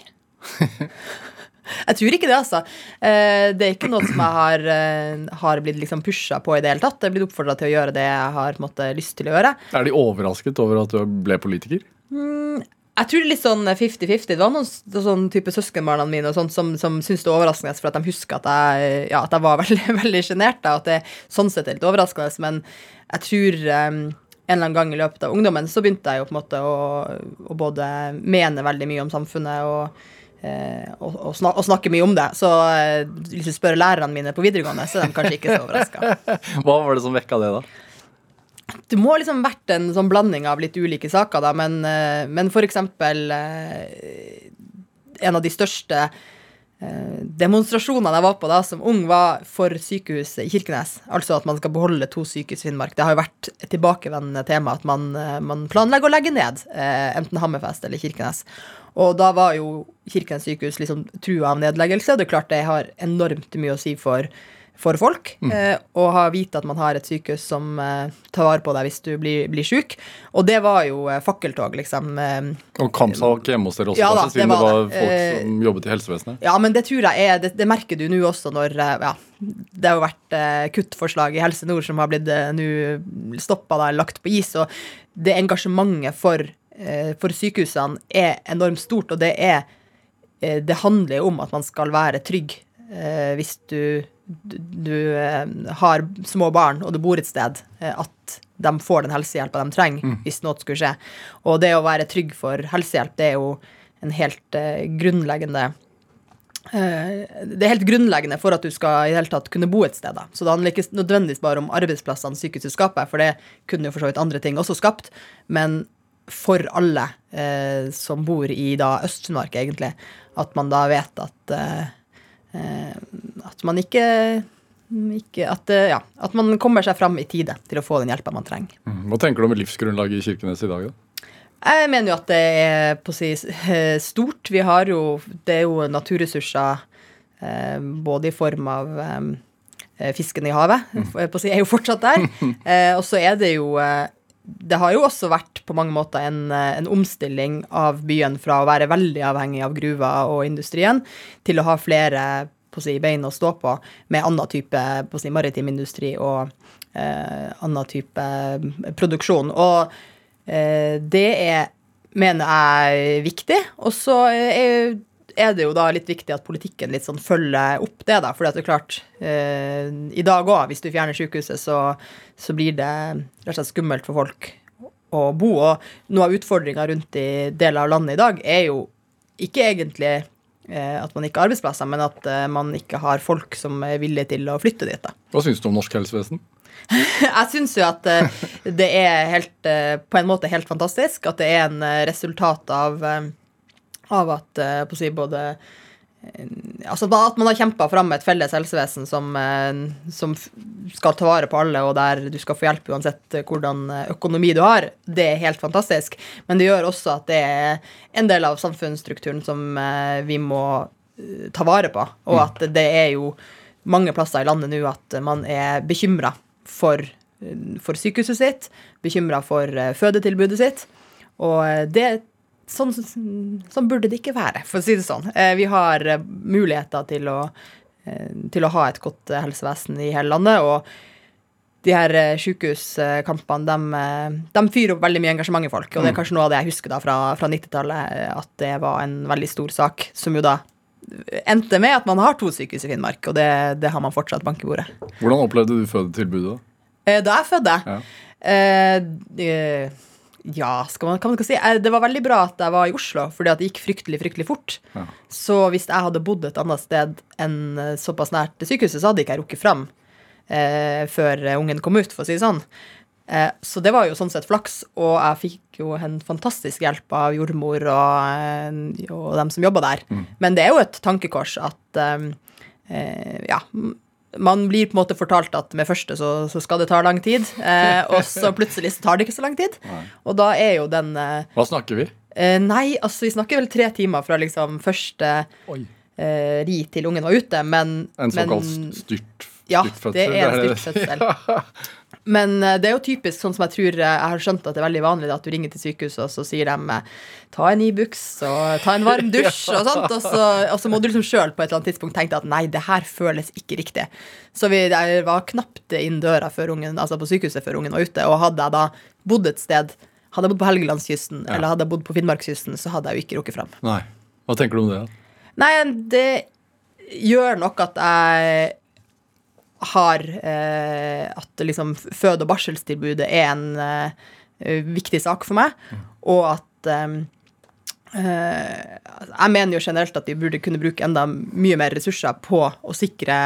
jeg tror ikke det, altså. Eh, det er ikke noe som jeg har, eh, har blitt liksom pusha på i det hele tatt. Jeg er blitt oppfordra til å gjøre det jeg har måte, lyst til å gjøre. Er de overrasket over at du ble politiker? Mm, jeg tror det er litt sånn 50-50. Det var noen sånn type søskenbarna mine og sånt, som, som syntes det var overraskende for at de husker at jeg, ja, at jeg var veldig veldig sjenert. At det sånn sett er litt overraskende. Men jeg tror um, en eller annen gang i løpet av ungdommen så begynte jeg jo på en måte å, å både mene veldig mye om samfunnet og, og, og, snak, og snakke mye om det. Så eh, hvis du spør lærerne mine på videregående, så er de kanskje ikke så overraska. Hva var det som vekka det, da? det må liksom vært en sånn blanding av litt ulike saker, da, men, eh, men for eksempel eh, En av de største eh, demonstrasjonene jeg var på da som ung, var for sykehuset i Kirkenes. Altså at man skal beholde to sykehus i Finnmark. Det har jo vært et tilbakevendende tema at man, man planlegger å legge ned enten Hammerfest eller Kirkenes. Og da var jo Kirkenes sykehus liksom trua av nedleggelse, og det er klart det har enormt mye å si for for folk. Mm. Eh, og vite at man har et sykehus som eh, tar vare på deg hvis du blir, blir syk. Og det var jo eh, fakkeltog, liksom. Eh, og kampsak hjemme hos dere også, ja, da, siden det var, det var folk eh, som jobbet i helsevesenet? Ja, men det tror jeg er Det, det merker du nå også når eh, ja, det har jo vært kuttforslag i Helse Nord som har blitt nå stoppa eller lagt på is. Og det engasjementet for, for sykehusene er enormt stort, og det er Det handler jo om at man skal være trygg hvis du du du har små barn og du bor et sted, eh, at de får den helsehjelpa de trenger mm. hvis noe skulle skje. Og det å være trygg for helsehjelp, det er jo en helt grunnleggende Det er helt grunnleggende for at du skal i det hele tatt kunne bo et sted. Da. Så det handler ikke nødvendigvis bare om arbeidsplassene sykehuset skaper, for det kunne jo for så vidt andre ting også skapt. Men for alle eh, som bor i da Øst-Finnmark, egentlig, at man da vet at Eh, at man ikke, ikke at, eh, ja, at, man kommer seg fram i tide til å få den hjelpa man trenger. Mm. Hva tenker du om livsgrunnlaget i Kirkenes i dag, da? Jeg mener jo at det er på å si eh, stort. Vi har jo Det er jo naturressurser både i form av fisken i havet, mm. på å si, er jo fortsatt der. og så er det jo det har jo også vært på mange måter en, en, omstilling av byen fra å være veldig avhengig av gruver og industrien til å ha flere si, bein å stå på med annen type si, maritim industri og eh, annen type produksjon. Og eh, det er, mener jeg, viktig. Og så er, er det jo da litt viktig at politikken litt sånn følger opp det, da. For det er klart, eh, i dag òg, hvis du fjerner sykehuset, så, så blir det rett og slett skummelt for folk å bo. Og noe av utfordringa rundt i deler av landet i dag er jo ikke egentlig eh, at man ikke har arbeidsplasser, men at eh, man ikke har folk som er villige til å flytte dit. da. Hva syns du om norsk helsevesen? Jeg syns jo at eh, det er helt, eh, på en måte helt fantastisk. At det er en eh, resultat av, av at eh, på å si både eh, Altså at man har kjempa fram et felles helsevesen som, eh, som skal ta vare på alle, og der du skal få hjelp uansett hvordan økonomi du har. Det er helt fantastisk. Men det gjør også at det er en del av samfunnsstrukturen som vi må ta vare på. Og at det er jo mange plasser i landet nå at man er bekymra for, for sykehuset sitt, bekymra for fødetilbudet sitt. Og det sånn, sånn burde det ikke være, for å si det sånn. Eh, Vi har eh, muligheter til å, eh, til å ha et godt helsevesen i hele landet. og de her eh, sykehuskampene, de, de fyrer opp veldig mye engasjement i folk. Og det er kanskje noe av det jeg husker da fra, fra 90-tallet, eh, at det var en veldig stor sak, som jo da endte med at man har to sykehus i Finnmark, og det, det har man fortsatt bank i bordet. Hvordan opplevde du fødetilbudet? da? Jeg fødte Ja. eh, Ja, skal man, kan man ikke si? Eh, Det var veldig bra at jeg var i Oslo, fordi at det gikk fryktelig fryktelig fort. Ja. Så hvis jeg hadde bodd et annet sted enn eh, såpass nært sykehuset, så hadde ikke jeg rukket fram eh, før eh, ungen kom ut, for å si det sånn. Eh, så det var jo sånn sett flaks, og jeg fikk jo en fantastisk hjelp av jordmor og, og dem som jobba der. Men det er jo et tankekors at eh, ja, man blir på en måte fortalt at med første så, så skal det ta lang tid, eh, og så plutselig så tar det ikke så lang tid. Og da er jo den eh, Hva snakker vi? eh, Nei, altså vi snakker vel tre timer fra liksom første eh, ri til ungen var ute, men En såkalt styrt, styrtfødsel? Ja, det er en styrtfødsel. styrt fødsel. Men eh, det er jo typisk sånn som jeg tror eh, jeg har skjønt at det er veldig vanlig at du ringer til sykehuset, og så sier de eh, ta en Ibux og ta en varm dusj og sånt, og så, og så må du liksom sjøl på et eller annet tidspunkt tenke at nei, det her føles ikke riktig. Så vi var knapt inn døra før ungen, altså på sykehuset før ungen var ute, og hadde jeg da bodd et sted hadde jeg bodd på Helgelandskysten Ja. eller hadde jeg bodd på Finnmarkskysten, så hadde jeg jo ikke rukket fram. Nei. Hva tenker du om det? Nei, det gjør nok at jeg har eh, At liksom føde- og barselstilbudet er en eh, viktig sak for meg, og at eh, eh, Jeg mener jo generelt at vi burde kunne bruke enda mye mer ressurser på å sikre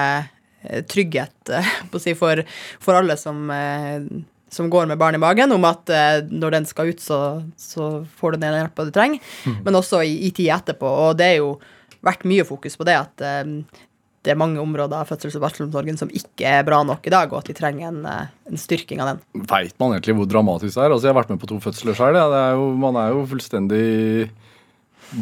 eh, trygghet eh, si, for, for alle som som går med barn i magen, om at når den skal ut, så, så får du den hjelpa du trenger. Men også i, i tida etterpå. Og det er jo vært mye fokus på det at det er mange områder av fødsels- og barselomsorgen som ikke er bra nok i dag, og at vi trenger en, eh, en styrking av den. Veit man egentlig hvor dramatisk det er? Altså, Jeg har vært med på to fødsler sjøl. Man er jo fullstendig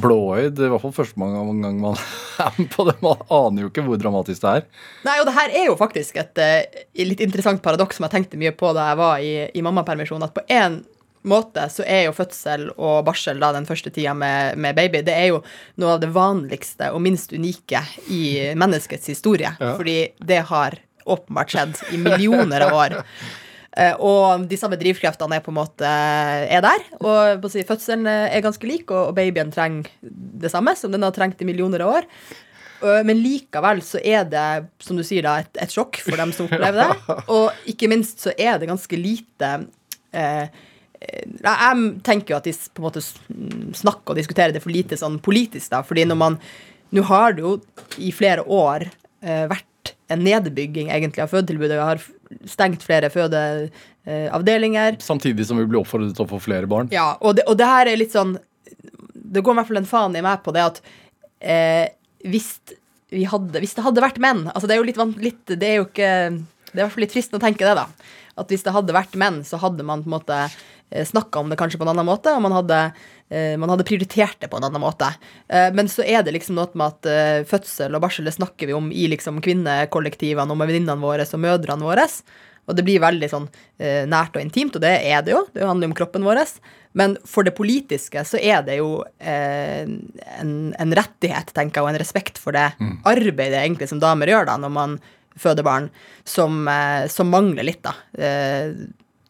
blåøyd. I hvert fall første gang gang man er med på det. Man aner jo ikke hvor dramatisk det er. Nei, og det her er jo faktisk et et litt interessant paradoks som jeg tenkte mye på da jeg var i, i mammapermisjon, at på en måte så er jo fødsel og barsel da den første tida med, med baby, det er jo noe av det vanligste og minst unike i menneskets historie. Ja. Fordi det har åpenbart skjedd i millioner av år. Eh, Og de samme drivkreftene er på en måte er der. Og si, fødselen er ganske lik, og babyen trenger det samme som den har trengt i millioner av år. Øh, Men likevel så er det, som du sier, da, et, et sjokk for dem som opplever det. Og ikke minst så er det ganske lite eh, eh, Jeg tenker jo at de på en måte snakker og diskuterer det for lite sånn politisk, da. fordi når man Nå har det jo i flere år eh, vært en nedbygging egentlig av fødetilbudet. Vi har stengt flere fødeavdelinger. Samtidig som vi blir oppfordret til å få flere barn. Ja, og det, og det her er litt sånn Det går i hvert fall en faen i meg på det at eh, hvis, vi hadde, hvis det hadde vært menn altså Det er jo litt, litt Det er jo ikke Det er i hvert fall litt fristende å tenke det, da. At hvis det hadde vært menn, så hadde man på en måte snakka om det kanskje på en annen måte, og man hadde, eh, man hadde prioritert det på en annen måte. Eh, men så er det liksom noe med at eh, fødsel og barsel det snakker vi om i liksom kvinnekollektivene og med venninnene våre og mødrene våre. Og det blir veldig sånn eh, nært og intimt, og det er det jo. Det handler jo om kroppen vår. Men for det politiske så er det jo eh, en, en rettighet, tenker jeg, og en respekt for det arbeidet egentlig som damer gjør da, når man føder barn, som, eh, som mangler litt, da.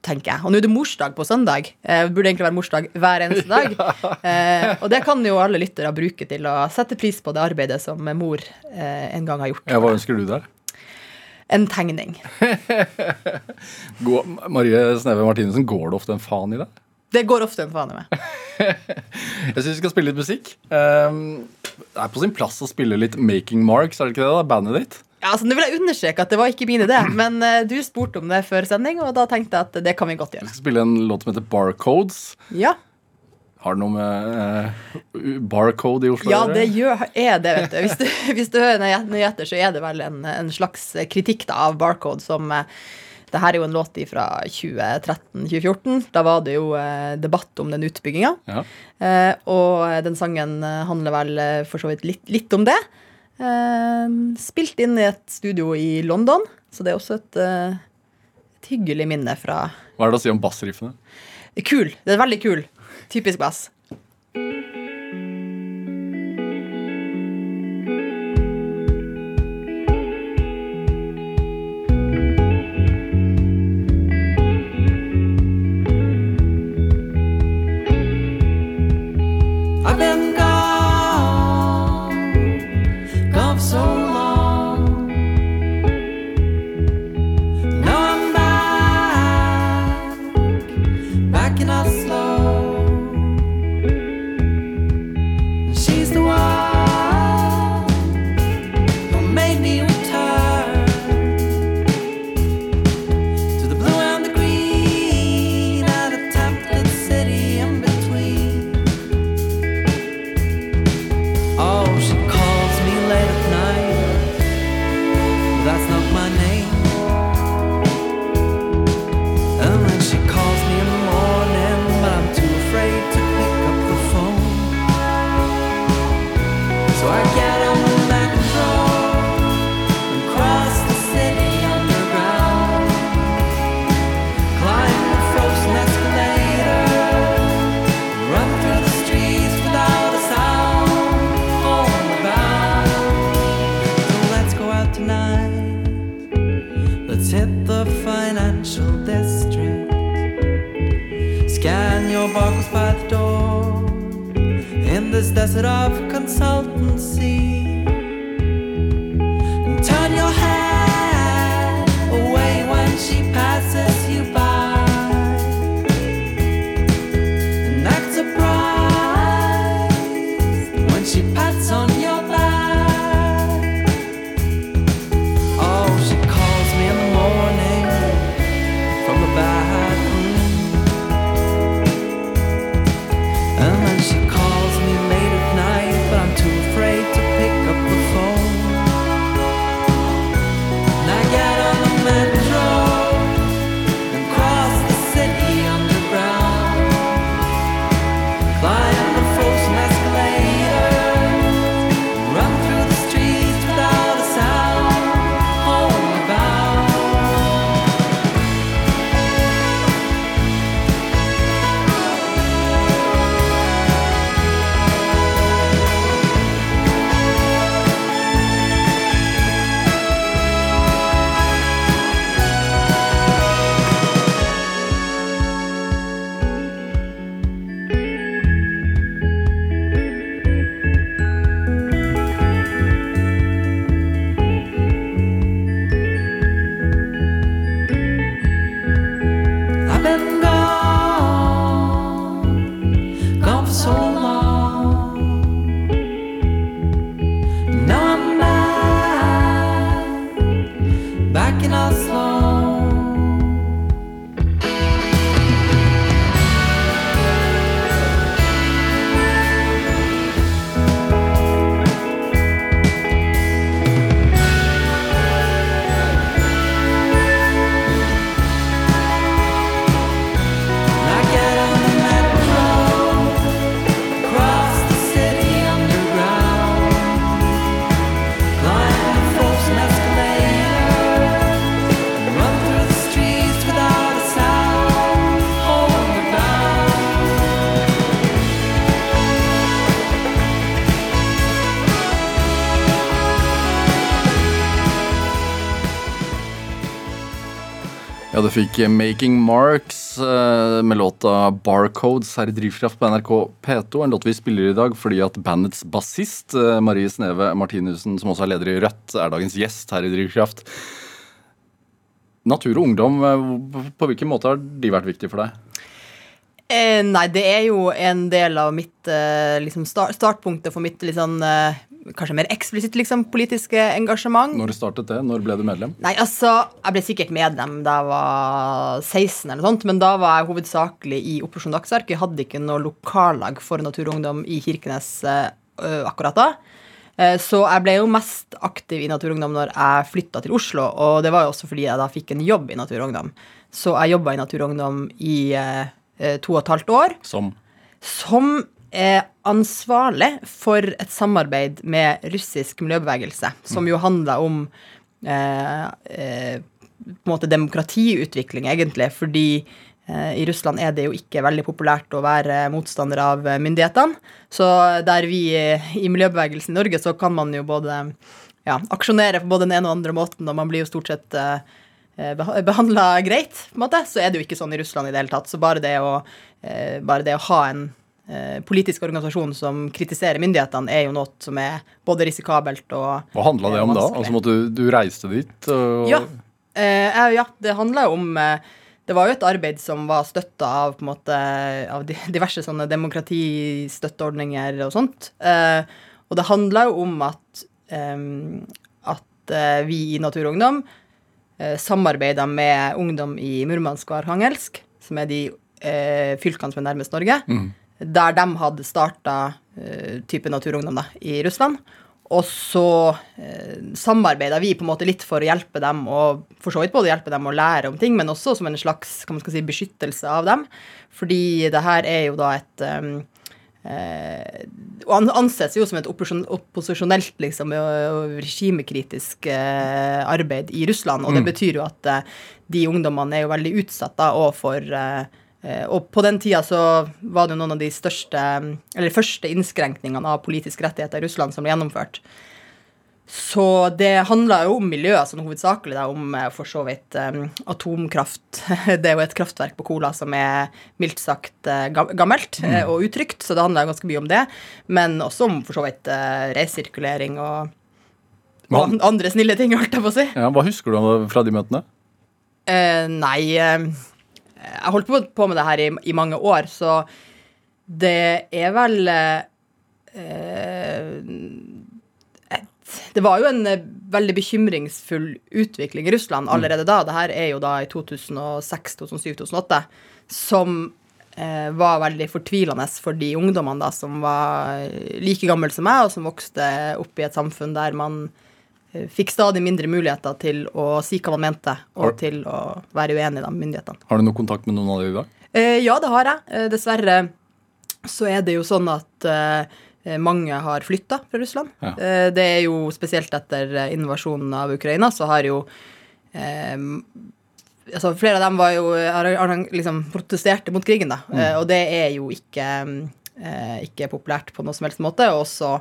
Tenker jeg. Og nå er det morsdag på søndag. Eh, det burde egentlig være morsdag hver eneste dag. Eh, og det kan jo alle lyttere bruke til å sette pris på det arbeidet som mor eh, en gang har gjort. Ja, hva ønsker du der? En tegning. God, Marie Sneve Martinussen, går det ofte en faen i deg? Det går ofte en faen i meg. Jeg syns vi skal spille litt musikk. Um, det er på sin plass å spille litt Making Marks, er det ikke det? da? Bandet ditt? Ja, altså, nå vil jeg understreke at det var ikke min idé, men uh, du spurte om det før sending, og da tenkte jeg at det kan vi godt gjøre. Vi skal spille en låt som heter Barcodes. Ja, Har det noe med uh, barcode i Oslo ja det gjør, er det, vet du. Hvis du, hvis du hører nøye- etter, så er det vel en, en slags kritikk da, av Barcode som uh, det her er jo en låt fra 2013-2014. Da var det jo debatt om den utbygginga. Ja. Og den sangen handler vel for så vidt litt, litt om det. Eh, spilt inn i et studio i London, så det er også et, eh, et hyggelig minne fra Hva er det å si om bassriffene? Kul. Det er veldig kul. Typisk bass. Du fikk Making Marks eh, med låta Barcodes her i Drivkraft på NRK P2. En låt vi spiller i dag fordi at bandets bassist eh, Marie Sneve Martinussen, som også er leder i Rødt, er dagens gjest her i Drivkraft. Natur og ungdom, eh, på hvilken måte har de vært viktige for deg? Eh, nei, det er jo en del av mitt eh, liksom start, startpunktet for mitt sånn eh, Kanskje mer eksplisitt liksom, politiske engasjement. Når startet det? Når ble du medlem? Nei, altså, Jeg ble sikkert medlem da jeg var 16, eller noe sånt, men da var jeg hovedsakelig i Operasjon Dagsverk. Jeg hadde ikke noe lokallag for Natur og Ungdom i Kirkenes uh, akkurat da. Uh, Så jeg ble jo mest aktiv i Natur og Ungdom når jeg flytta til Oslo, og det var jo også fordi jeg da fikk en jobb i Natur og Ungdom. Så jeg jobba i Natur og Ungdom i eh, to og et halvt år Som som er ansvarlig for et samarbeid med russisk miljøbevegelse, som jo handler om eh, eh, på en måte demokratiutvikling, egentlig, fordi eh, i Russland er det jo ikke veldig populært å være motstander av myndighetene. Så der vi eh, i miljøbevegelsen i Norge, så kan man jo både ja, aksjonere på både den ene og andre måten, og man blir jo stort sett eh, behandla greit, på en måte, så er det jo ikke sånn i Russland i det hele tatt. Så bare det å, bare det å ha en politisk organisasjon som kritiserer myndighetene, er jo noe som er både risikabelt og Hva handla det om da? Altså måtte du, du reiste dit? Og, Ja. Eh, eh, ja, det handla jo om eh, Det var jo et arbeid som var støtta av på en måte av diverse sånne demokratistøtteordninger og sånt. Eh, og det handla jo om at, eh, at eh, vi i Natur og Ungdom eh, samarbeida med ungdom i Murmansk og Arkhangelsk, som er de eh, fylkene som er nærmest Norge, der de hadde starta eh, type naturungdom da, i Russland. Og så eh, samarbeida vi på en måte litt for å hjelpe dem, og for så vidt både hjelpe dem å lære om ting, men også som en slags kan man si, beskyttelse av dem. Fordi det her er jo da et um, eh, anses jo som et opposisjonelt liksom, og regimekritisk eh, arbeid i Russland. Og det betyr jo at eh, de ungdommene er jo veldig utsatt da, og for eh, eh, og på den tida så var det jo noen av de største, eller første innskrenkningene av politiske rettigheter i Russland som ble gjennomført. Så det handla jo om miljøet, sånn hovedsakelig da, om eh, for så vidt um, atomkraft. Det er jo et kraftverk på Kola som er mildt sagt eh, gammelt mm. og utrygt, så det handla ganske mye om det. Men også om for så vidt uh, resirkulering og, og andre snille ting, holdt jeg på å si. Ja, hva husker du fra de møtene? Uh, nei eh, Jeg holdt på, på med det her i, i mange år, så det er vel eh, et, Det var jo en eh, veldig bekymringsfull utvikling i Russland allerede da. Det her er jo da i 2006, 2007, 2008, som eh, var veldig fortvilende for de ungdommene da som var like gamle som meg, og som vokste opp i et samfunn der man fikk stadig mindre muligheter til å si hva man mente, Har- og til å være uenig med myndighetene. Har du noe kontakt med noen av dem i dag? Eh, ja, det har jeg. Eh, dessverre så er det jo sånn at eh, mange har flytta fra Russland. Ja. Eh, det er jo spesielt etter eh, invasjonen av Ukraina, så har jo altså Flere av dem var jo, har, har liksom protesterte mot krigen, da. Eh, og det er jo ikke, eh, ikke populært på noe som helst måte. Og også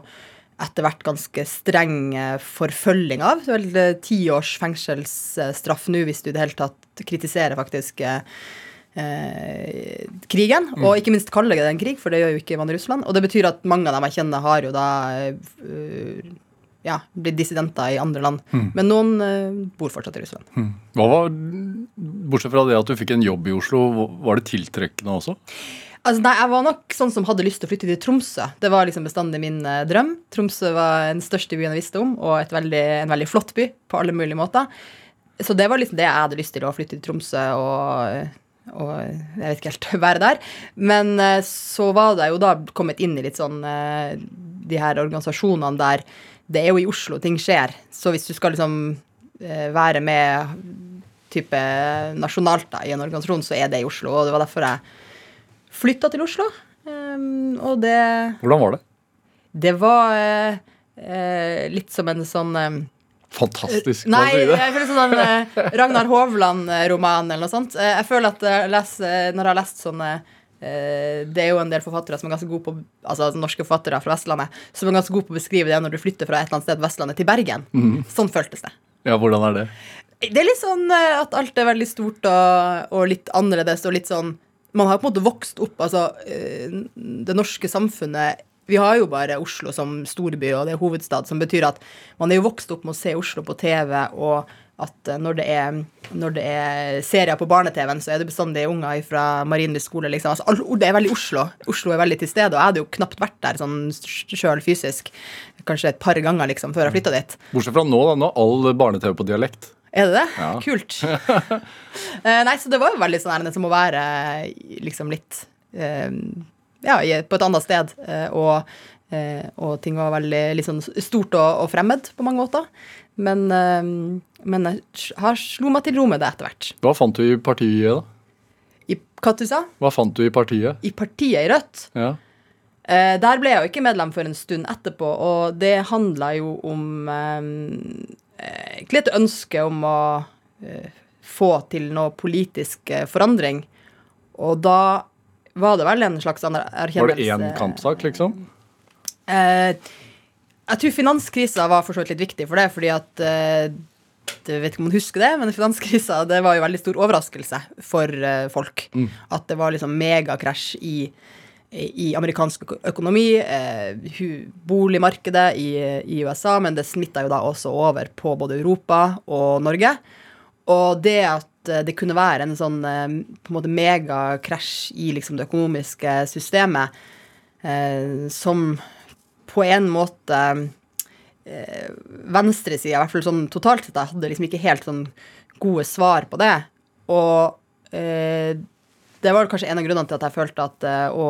etter hvert ganske streng eh, forfølging av. Vel eh, ti års fengselsstraff nå hvis du i det hele tatt kritiserer faktisk eh, krigen. krigen, og ikke minst kaller det en krig, for det gjør jo ikke man i Russland. Og det betyr at mange av dem jeg kjenner, har jo da eh, ja, blitt dissidenter i andre land. Men noen eh, bor fortsatt i Russland. Hva var, Bortsett fra det at du fikk en jobb i Oslo, var det tiltrekkende også? Altså, nei, Jeg var nok sånn som hadde lyst til å flytte til Tromsø. Det var liksom bestandig min eh, drøm. Tromsø var den største byen jeg visste om, og et veldig, en veldig flott by på alle mulige måter. Så det var liksom det jeg hadde lyst til, å flytte til Tromsø og, og jeg vet ikke helt være der. Men eh, så var det jo da kommet inn i litt sånn eh, de her organisasjonene der det er jo i Oslo ting skjer. Så hvis du skal liksom eh, være med type nasjonalt da, i en organisasjon, så er det i Oslo. Og det var derfor jeg flytta til Oslo. Um, og det, Hvordan var det? det var eh, eh, litt som en sånn eh, Fantastisk. Nei, si det? jeg føler sånn en eh, Ragnar Hovland-roman eller noe sånt. Eh, jeg føler at jeg leser, når jeg har lest sånne eh, det er jo en del forfattere som er ganske gode på Altså norske forfattere fra Vestlandet som er ganske gode på å beskrive det når du flytter fra et eller annet sted Vestlandet til Bergen. Mm. Sånn føltes det. Ja, hvordan er det? Det er litt sånn eh, at alt er veldig stort og, og litt annerledes og litt sånn Man har på en måte vokst opp, altså eh, Det norske samfunnet Vi har jo bare Oslo som storby, og det er hovedstad, som betyr at man er jo vokst opp med å se Oslo på TV, og at eh, når det er, når det er serier på barne-TV-en, så er det bestandig unger fra Marienlyst skole, liksom. Altså, det er veldig Oslo. Oslo er veldig til stede, og jeg hadde jo knapt vært der sånn sjøl fysisk. Kanskje et par ganger, liksom, før jeg flytta dit. Bortsett fra nå, da. Nå er all barne-TV på dialekt. Er det det? Ja. Kult. Eh, nei, så det var jo veldig sånn her, som å være liksom litt eh, Ja, på et annet sted. eh, og, eh, og ting var veldig sånn stort og, og fremmed på mange måter. Men, eh, men jeg har slo meg til ro med det etter hvert. Hva fant du i partiet, da? I, hva du sa Hva fant du i partiet? I partiet i Rødt. Ja. Eh, der ble jeg jo ikke medlem for en stund etterpå, og det handla jo om eh, egentlig et ønske om å eh, få til noe politisk eh, forandring. Og da var det vel en slags erkjennelse Var det én kampsak, liksom? Eh, jeg tror finanskrisa var for så vidt litt viktig for det, fordi at eh, jeg vet ikke om man husker det, men finanskrisa det var jo veldig stor overraskelse for eh, folk. At det var liksom megakrasj i, i amerikansk økonomi, eh, boligmarkedet i, i USA, men det smitta jo da også over på både Europa og Norge. Og det at eh, det kunne være en sånn eh, på en måte megakrasj i liksom det økonomiske systemet, eh, som på en måte eh, venstresida, i hvert fall sånn totalt sett, hadde liksom ikke helt sånn gode svar på det. Og eh, det var kanskje en av grunnene til at jeg følte at eh, å,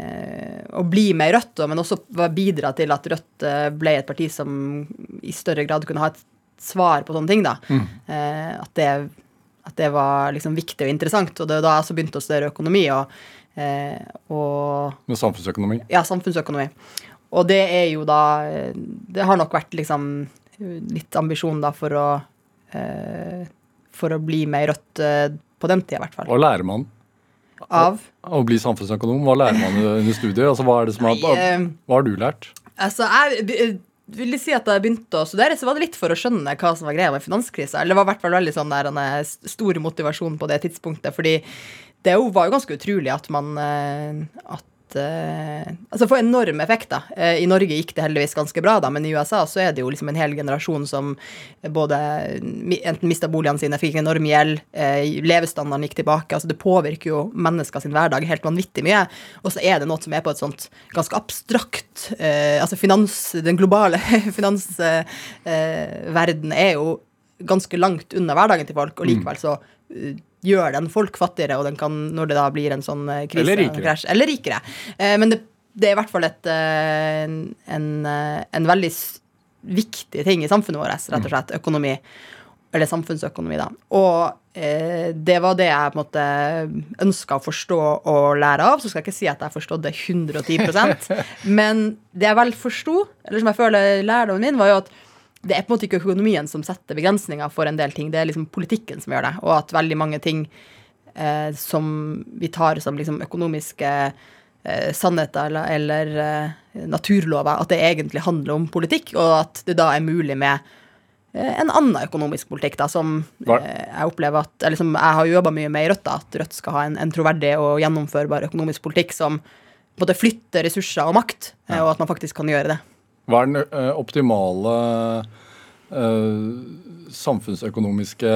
eh, å bli med i Rødt, men også bidra til at Rødt eh, ble et parti som i større grad kunne ha et svar på sånne ting, da. Mm. at, det, at det var liksom viktig og interessant. Og det var da jeg også begynte å studere økonomi og, og Med samfunnsøkonomi? ja, samfunnsøkonomi. Og det er jo da Det har nok vært liksom litt ambisjon da for å For å bli med i Rødt på den tida, i hvert fall. Hva lærer man Av å bli samfunnsøkonom? Hva lærer man under studiet? Altså, hva, er det som har, Nei, eh, hva har du lært? Altså, jeg vil si at da jeg begynte å studere, så var det litt for å skjønne hva som var greia med finanskrisa. Eller det var i hvert fall veldig sånn der, en eh, stor motivasjon på det tidspunktet. Fordi det var jo ganske utrolig at man eh, At eh, Altså få enorm effekt, da. Eh, I Norge gikk det heldigvis ganske bra, da, men i USA så er det jo liksom en hel generasjon som både enten mista boligene sine, fikk enorm gjeld, eh, levestandarden gikk tilbake. altså Det påvirker jo mennesker sin hverdag helt vanvittig mye. Og så er det noe som er på et sånt ganske abstrakt Altså finans, den globale finansverdenen er jo ganske langt unna hverdagen til folk, og likevel så gjør den folk fattigere, og den kan, når det da blir en sånn eh, krise Eller rikere. krasj, eller rikere. Eh, men det, det er i hvert fall et, eh, en, en, en veldig viktig ting i samfunnet vårt, rett og slett. Økonomi. Eller samfunnsøkonomi, da. Og eh, det var det jeg på en måte ønska å forstå og lære av. Så skal jeg ikke si at jeg forstod det 110% men det jeg vel forsto, eller som jeg føler lærdommen min, var jo at det er på en måte ikke økonomien som setter begrensninger for en del ting, det er liksom politikken som gjør det. Og at veldig mange ting eh, som vi tar som liksom økonomiske eh, sannheter eller, eller eh, naturlover, at det egentlig handler om politikk, og at det da er mulig med eh, en annen økonomisk politikk, da, som eh, jeg opplever at Eller som jeg har jobba mye med i Rødt, da, at Rødt skal ha en, en troverdig og gjennomførbar økonomisk politikk som måte flytter ressurser og makt, eh, og at man faktisk kan gjøre det. Hva er den optimale ø, samfunnsøkonomiske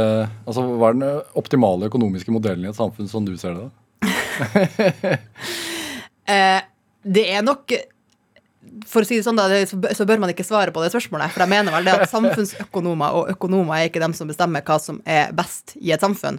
Altså, hva er den optimale økonomiske modellen i et samfunn som du ser det? da? Eh, det er nok For å si det sånn, da, så bør- man ikke svare på det spørsmålet. For jeg mener vel det at samfunnsøkonomer og økonomer er ikke dem som bestemmer hva som er best i et samfunn.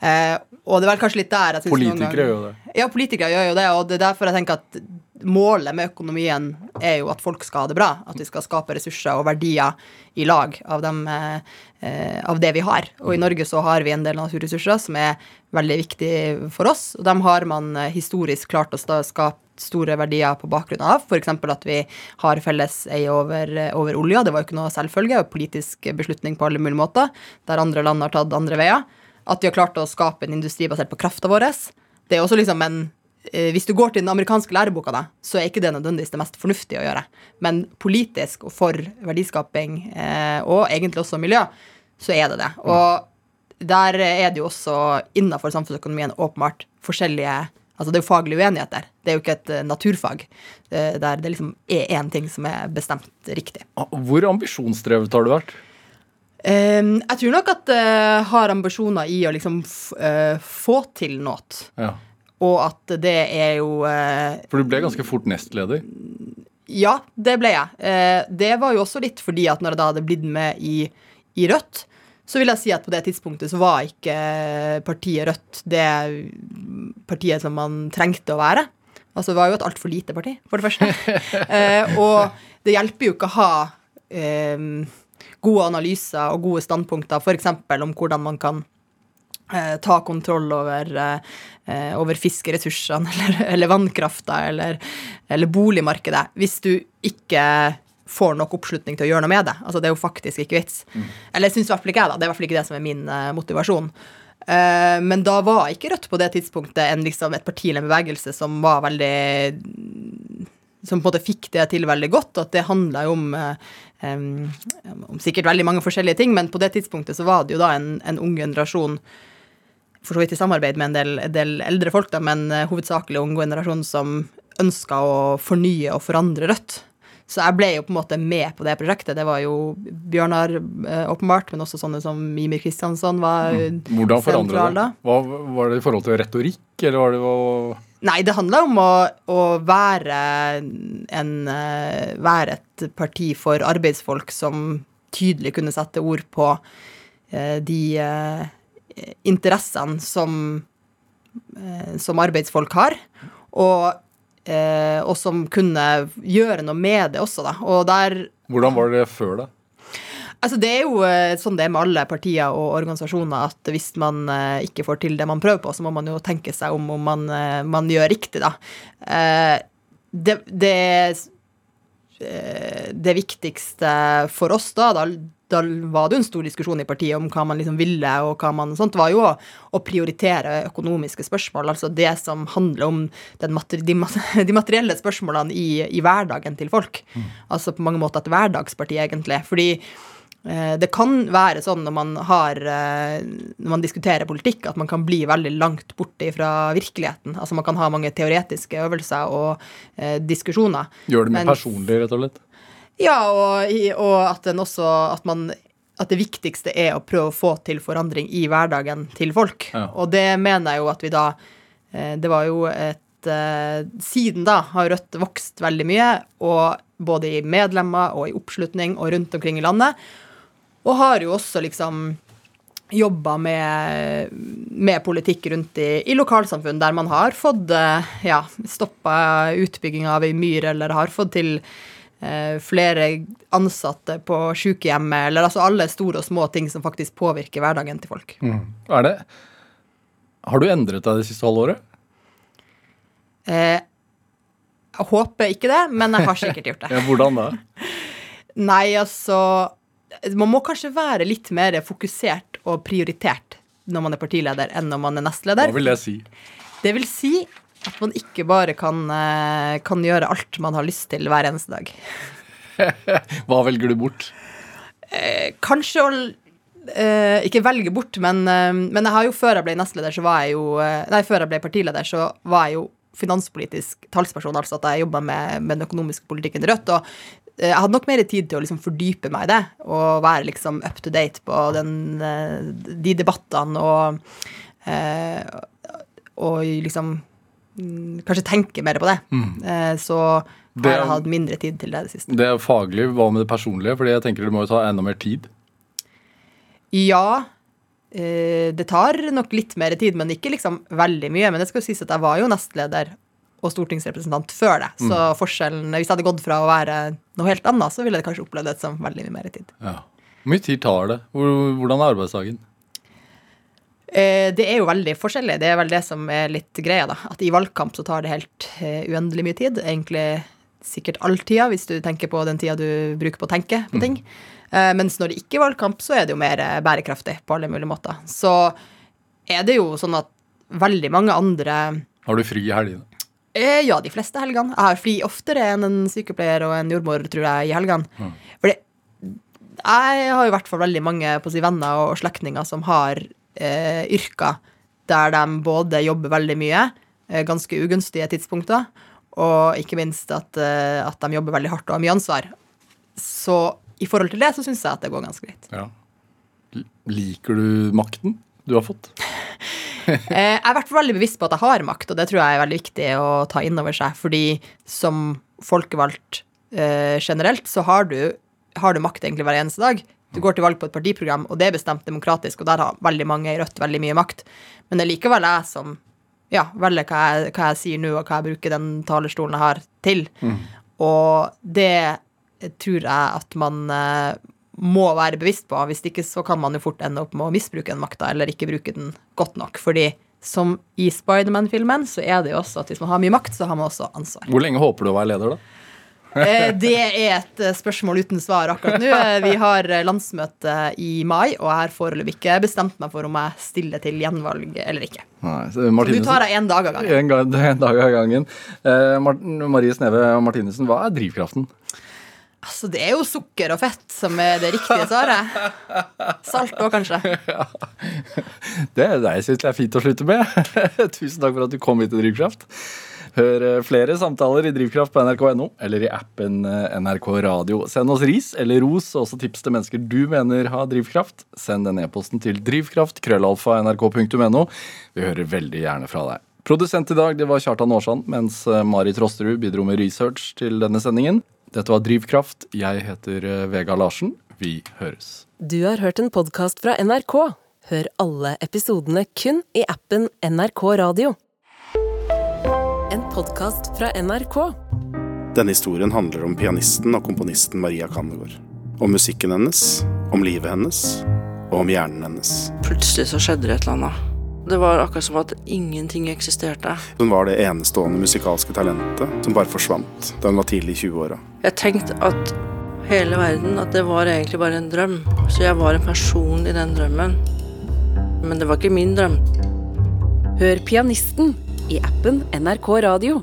Eh, og det er vel kanskje litt der jeg synes Politikere ganger- gjør jo det. Ja, politikere gjør jo det, og det er derfor jeg tenker at målet med økonomien er jo at folk skal ha det bra. At vi skal skape ressurser og verdier i lag av, dem, eh, eh, av det vi har. Og i Norge så har vi en del naturressurser som er veldig viktige for oss, og dem har man eh, historisk klart å skape store verdier på bakgrunn av. F.eks. at vi har felles eie over, over olja. Det var jo ikke noe selvfølge, og politisk beslutning på alle mulige måter, der andre land har tatt andre veier. At vi har klart å skape en industri basert på krafta vår. Det er også liksom en eh, Hvis du går til den amerikanske læreboka, da, så er ikke det nødvendigvis det mest fornuftige å gjøre. Men politisk og for verdiskaping, eh, og egentlig også miljø, så er det det. Og der er det jo også innafor samfunnsøkonomien åpenbart forskjellige Altså det er jo faglig uenighet der. Det er jo ikke et eh, naturfag eh, der det liksom er én ting som er bestemt riktig. Hvor ambisjonsdrevet har du vært? Eh, jeg tror nok at jeg har ambisjoner i å liksom eh, få til noe. Ja. Og at det er jo eh, For du ble ganske fort nestleder. Ja, det ble jeg. Eh, det var jo også litt fordi at når jeg da hadde blitt med i, i Rødt, så vil jeg si at på det tidspunktet så var ikke partiet Rødt det partiet som man trengte å være. Altså det var jo et altfor lite parti, for det første. Eh, og det hjelper jo ikke å ha eh, gode analyser og gode standpunkter, f.eks. om hvordan man kan eh, ta kontroll over, eh, over fiskeressursene eller, eller vannkrafta eller, eller boligmarkedet, hvis du ikke får nok oppslutning til å gjøre noe med det. Altså, det er jo faktisk ikke vits. Eller syns i hvert fall ikke jeg, da. Det er i hvert fall ikke det som er min uh, motivasjon. Uh, men da var ikke Rødt på det tidspunktet en, liksom, et parti eller en bevegelse som var veldig Som på en måte fikk det til veldig godt. At det handla jo om uh, um, om sikkert veldig mange forskjellige ting, men på det tidspunktet så var det jo da en, en ung generasjon for så vidt i samarbeid med en del, en del eldre folk, da, men hovedsakelig ung generasjon som ønska å fornye og forandre Rødt. Så jeg ble jo på en måte med på det prosjektet. Det var jo Bjørnar eh, åpenbart, men også sånne som Mimir Kristiansson var Mm. Hvordan forandra det? Hva, var det i forhold til retorikk, eller var det å Nei, det handla om å, å være, en, eh, være et parti for arbeidsfolk som tydelig kunne sette ord på eh, de eh, interessene som, eh, som arbeidsfolk har, og, eh, og som kunne gjøre noe med det også, da. Og der Hvordan var det før, da? Altså Det er jo eh, sånn det er med alle partier og organisasjoner, at hvis man eh, ikke får til det man prøver på, så må man jo tenke seg om om man, eh, man gjør riktig, da. Det, det, det viktigste for oss da, da da var det jo en stor diskusjon i partiet om hva man liksom ville, og hva man sånt, var jo å, å prioritere økonomiske spørsmål. Altså det som handler om den mater, de, de materielle spørsmålene i, i hverdagen til folk. Altså på mange måter et hverdagsparti, egentlig. Fordi eh, det kan være sånn når man har eh, Når man diskuterer politikk, at man kan bli veldig langt borte fra virkeligheten. Altså man kan ha mange teoretiske øvelser og eh, diskusjoner. Gjør det mer personlig, rett og slett? Ja, og, og at den også At man at det viktigste er å prøve å få til forandring i hverdagen til folk. Ja. Og det mener jeg jo at vi da eh, Det var jo et eh, Siden da har Rødt vokst veldig mye, og både i medlemmer og i oppslutning og rundt omkring i landet. Og har jo også liksom jobba med, med politikk rundt i, i lokalsamfunn der man har fått eh, ja, stoppa utbygging av ei myr, eller har fått til eh, flere ansatte på sykehjemmet, eller altså alle store og små ting som faktisk påvirker hverdagen til folk. Er det Har du endret deg det siste halvåret? Eh, jeg håper ikke det, men jeg har sikkert gjort det. Ja, hvordan da? Nei, altså Man må kanskje være litt mer fokusert og prioritert når man er partileder, enn når man er nestleder. Hva vil det si? Det vil si at man ikke bare kan, eh, kan gjøre alt man har lyst til hver eneste dag. Hva velger du bort? Kanskje å eh, ikke velge bort, men, eh, men jeg har jo før jeg ble nestleder, så var jeg jo eh, Nei, før jeg ble partileder, så var jeg jo finanspolitisk talsperson, altså at jeg jobba med, med den økonomiske politikken i Rødt. og eh, jeg hadde nok mer tid til å liksom fordype meg i det, og være liksom up to date på den, eh, de debattene og eh, Og liksom mm, kanskje tenke mer på det. Mm. Så har Det er- jeg hatt mindre tid til det i det siste. Det er faglig, hva med det personlige? Fordi jeg tenker det må jo ta enda mer tid. Ja, eh, det tar nok litt mer tid, men ikke liksom veldig mye. Men det skal jo sies at jeg var jo nestleder og stortingsrepresentant før det. Så forskjellen, hvis jeg hadde gått fra å være noe helt annet, så ville jeg kanskje opplevd det som veldig mye mer tid. Ja. Hvor mye tid tar det? Hvordan er arbeidsdagen? Eh, Det er jo veldig forskjellig. Det er vel det som er litt greia, da. At i valgkamp så tar det helt eh, uendelig mye tid. Egentlig sikkert all tida, hvis du tenker på den tida du bruker på å tenke på ting. Mm. Mens når det ikke er valgkamp, så er det jo mer bærekraftig på alle mulige måter. Så er det jo sånn at veldig mange andre Har du fri i helgene? Eh, ja, de fleste helgene. Jeg har fri oftere enn en sykepleier og en jordmor, tror jeg, i helgene. For det, Jeg har i hvert fall veldig mange på si venner og slektninger som har eh, yrker der de både jobber veldig mye, eh, ganske ugunstige tidspunkter, og ikke minst at, eh, at de jobber veldig hardt og har mye ansvar. Så i forhold til det så syns jeg at det går ganske greit. Ja. Liker du makten du har fått? Eh, jeg er vært veldig bevisst på at jeg har makt, og det tror jeg er veldig viktig å ta inn over seg. Fordi som folkevalgt eh, generelt, så har du, har du makt egentlig hver eneste dag. Du går til valg på et partiprogram, og det er bestemt demokratisk, og der har veldig mange i Rødt veldig mye makt. Men det er likevel jeg som ja, velger hva jeg, hva jeg sier nå, og hva jeg bruker den talerstolen jeg har, til. Og det tror jeg at man eh, må være bevisst på. Hvis ikke så kan man jo fort ende opp med å misbruke den makta, eller ikke bruke den godt nok. Fordi som i Spiderman-filmen, så er det jo også at hvis man har mye makt, så har man også ansvar. Hvor lenge håper du å være leder, da? Eh, Det er et eh, spørsmål uten svar akkurat nå. Eh, Vi har landsmøte i mai, og jeg har foreløpig ikke bestemt meg for om jeg stiller til gjenvalg eller ikke. Nei, så du tar deg én dag av gangen. En, gang, en dag av gangen. Eh, Marie Sneve Martinussen, hva er drivkraften? Altså, det er jo sukker og fett som er det riktige svaret. Salt òg, kanskje. Det er det jeg er fint å slutte med. Tusen takk for at du kom hit til Drivkraft. Hør eh, flere samtaler i Drivkraft på nrk.no eller i appen eh, NRK Radio. Send oss ris eller ros, og også tips til mennesker du mener har drivkraft. Send den e-posten til drivkraft, krøllalfa, nrk.no. Vi hører veldig gjerne fra deg. Produsent i dag det var Kjartan Aarsand, mens Mari Trosterud bidro med research til denne sendingen. Dette var Drivkraft. Jeg heter eh, Vega Larsen. Vi høres. Du har hørt en podkast fra NRK. Hør alle episodene kun i appen NRK Radio. En podkast fra NRK. Denne historien handler om pianisten og komponisten Maria Kandegaard. Om musikken hennes, om livet hennes og om hjernen hennes. Plutselig så skjedde det et eller annet. Det var akkurat som at ingenting eksisterte. Hun var det enestående musikalske talentet som bare forsvant da hun var tidlig i 20-åra. Jeg tenkte at hele verden, at det var egentlig bare en drøm. Så jeg var en person i den drømmen. Men det var ikke min drøm. Hør pianisten i appen NRK Radio.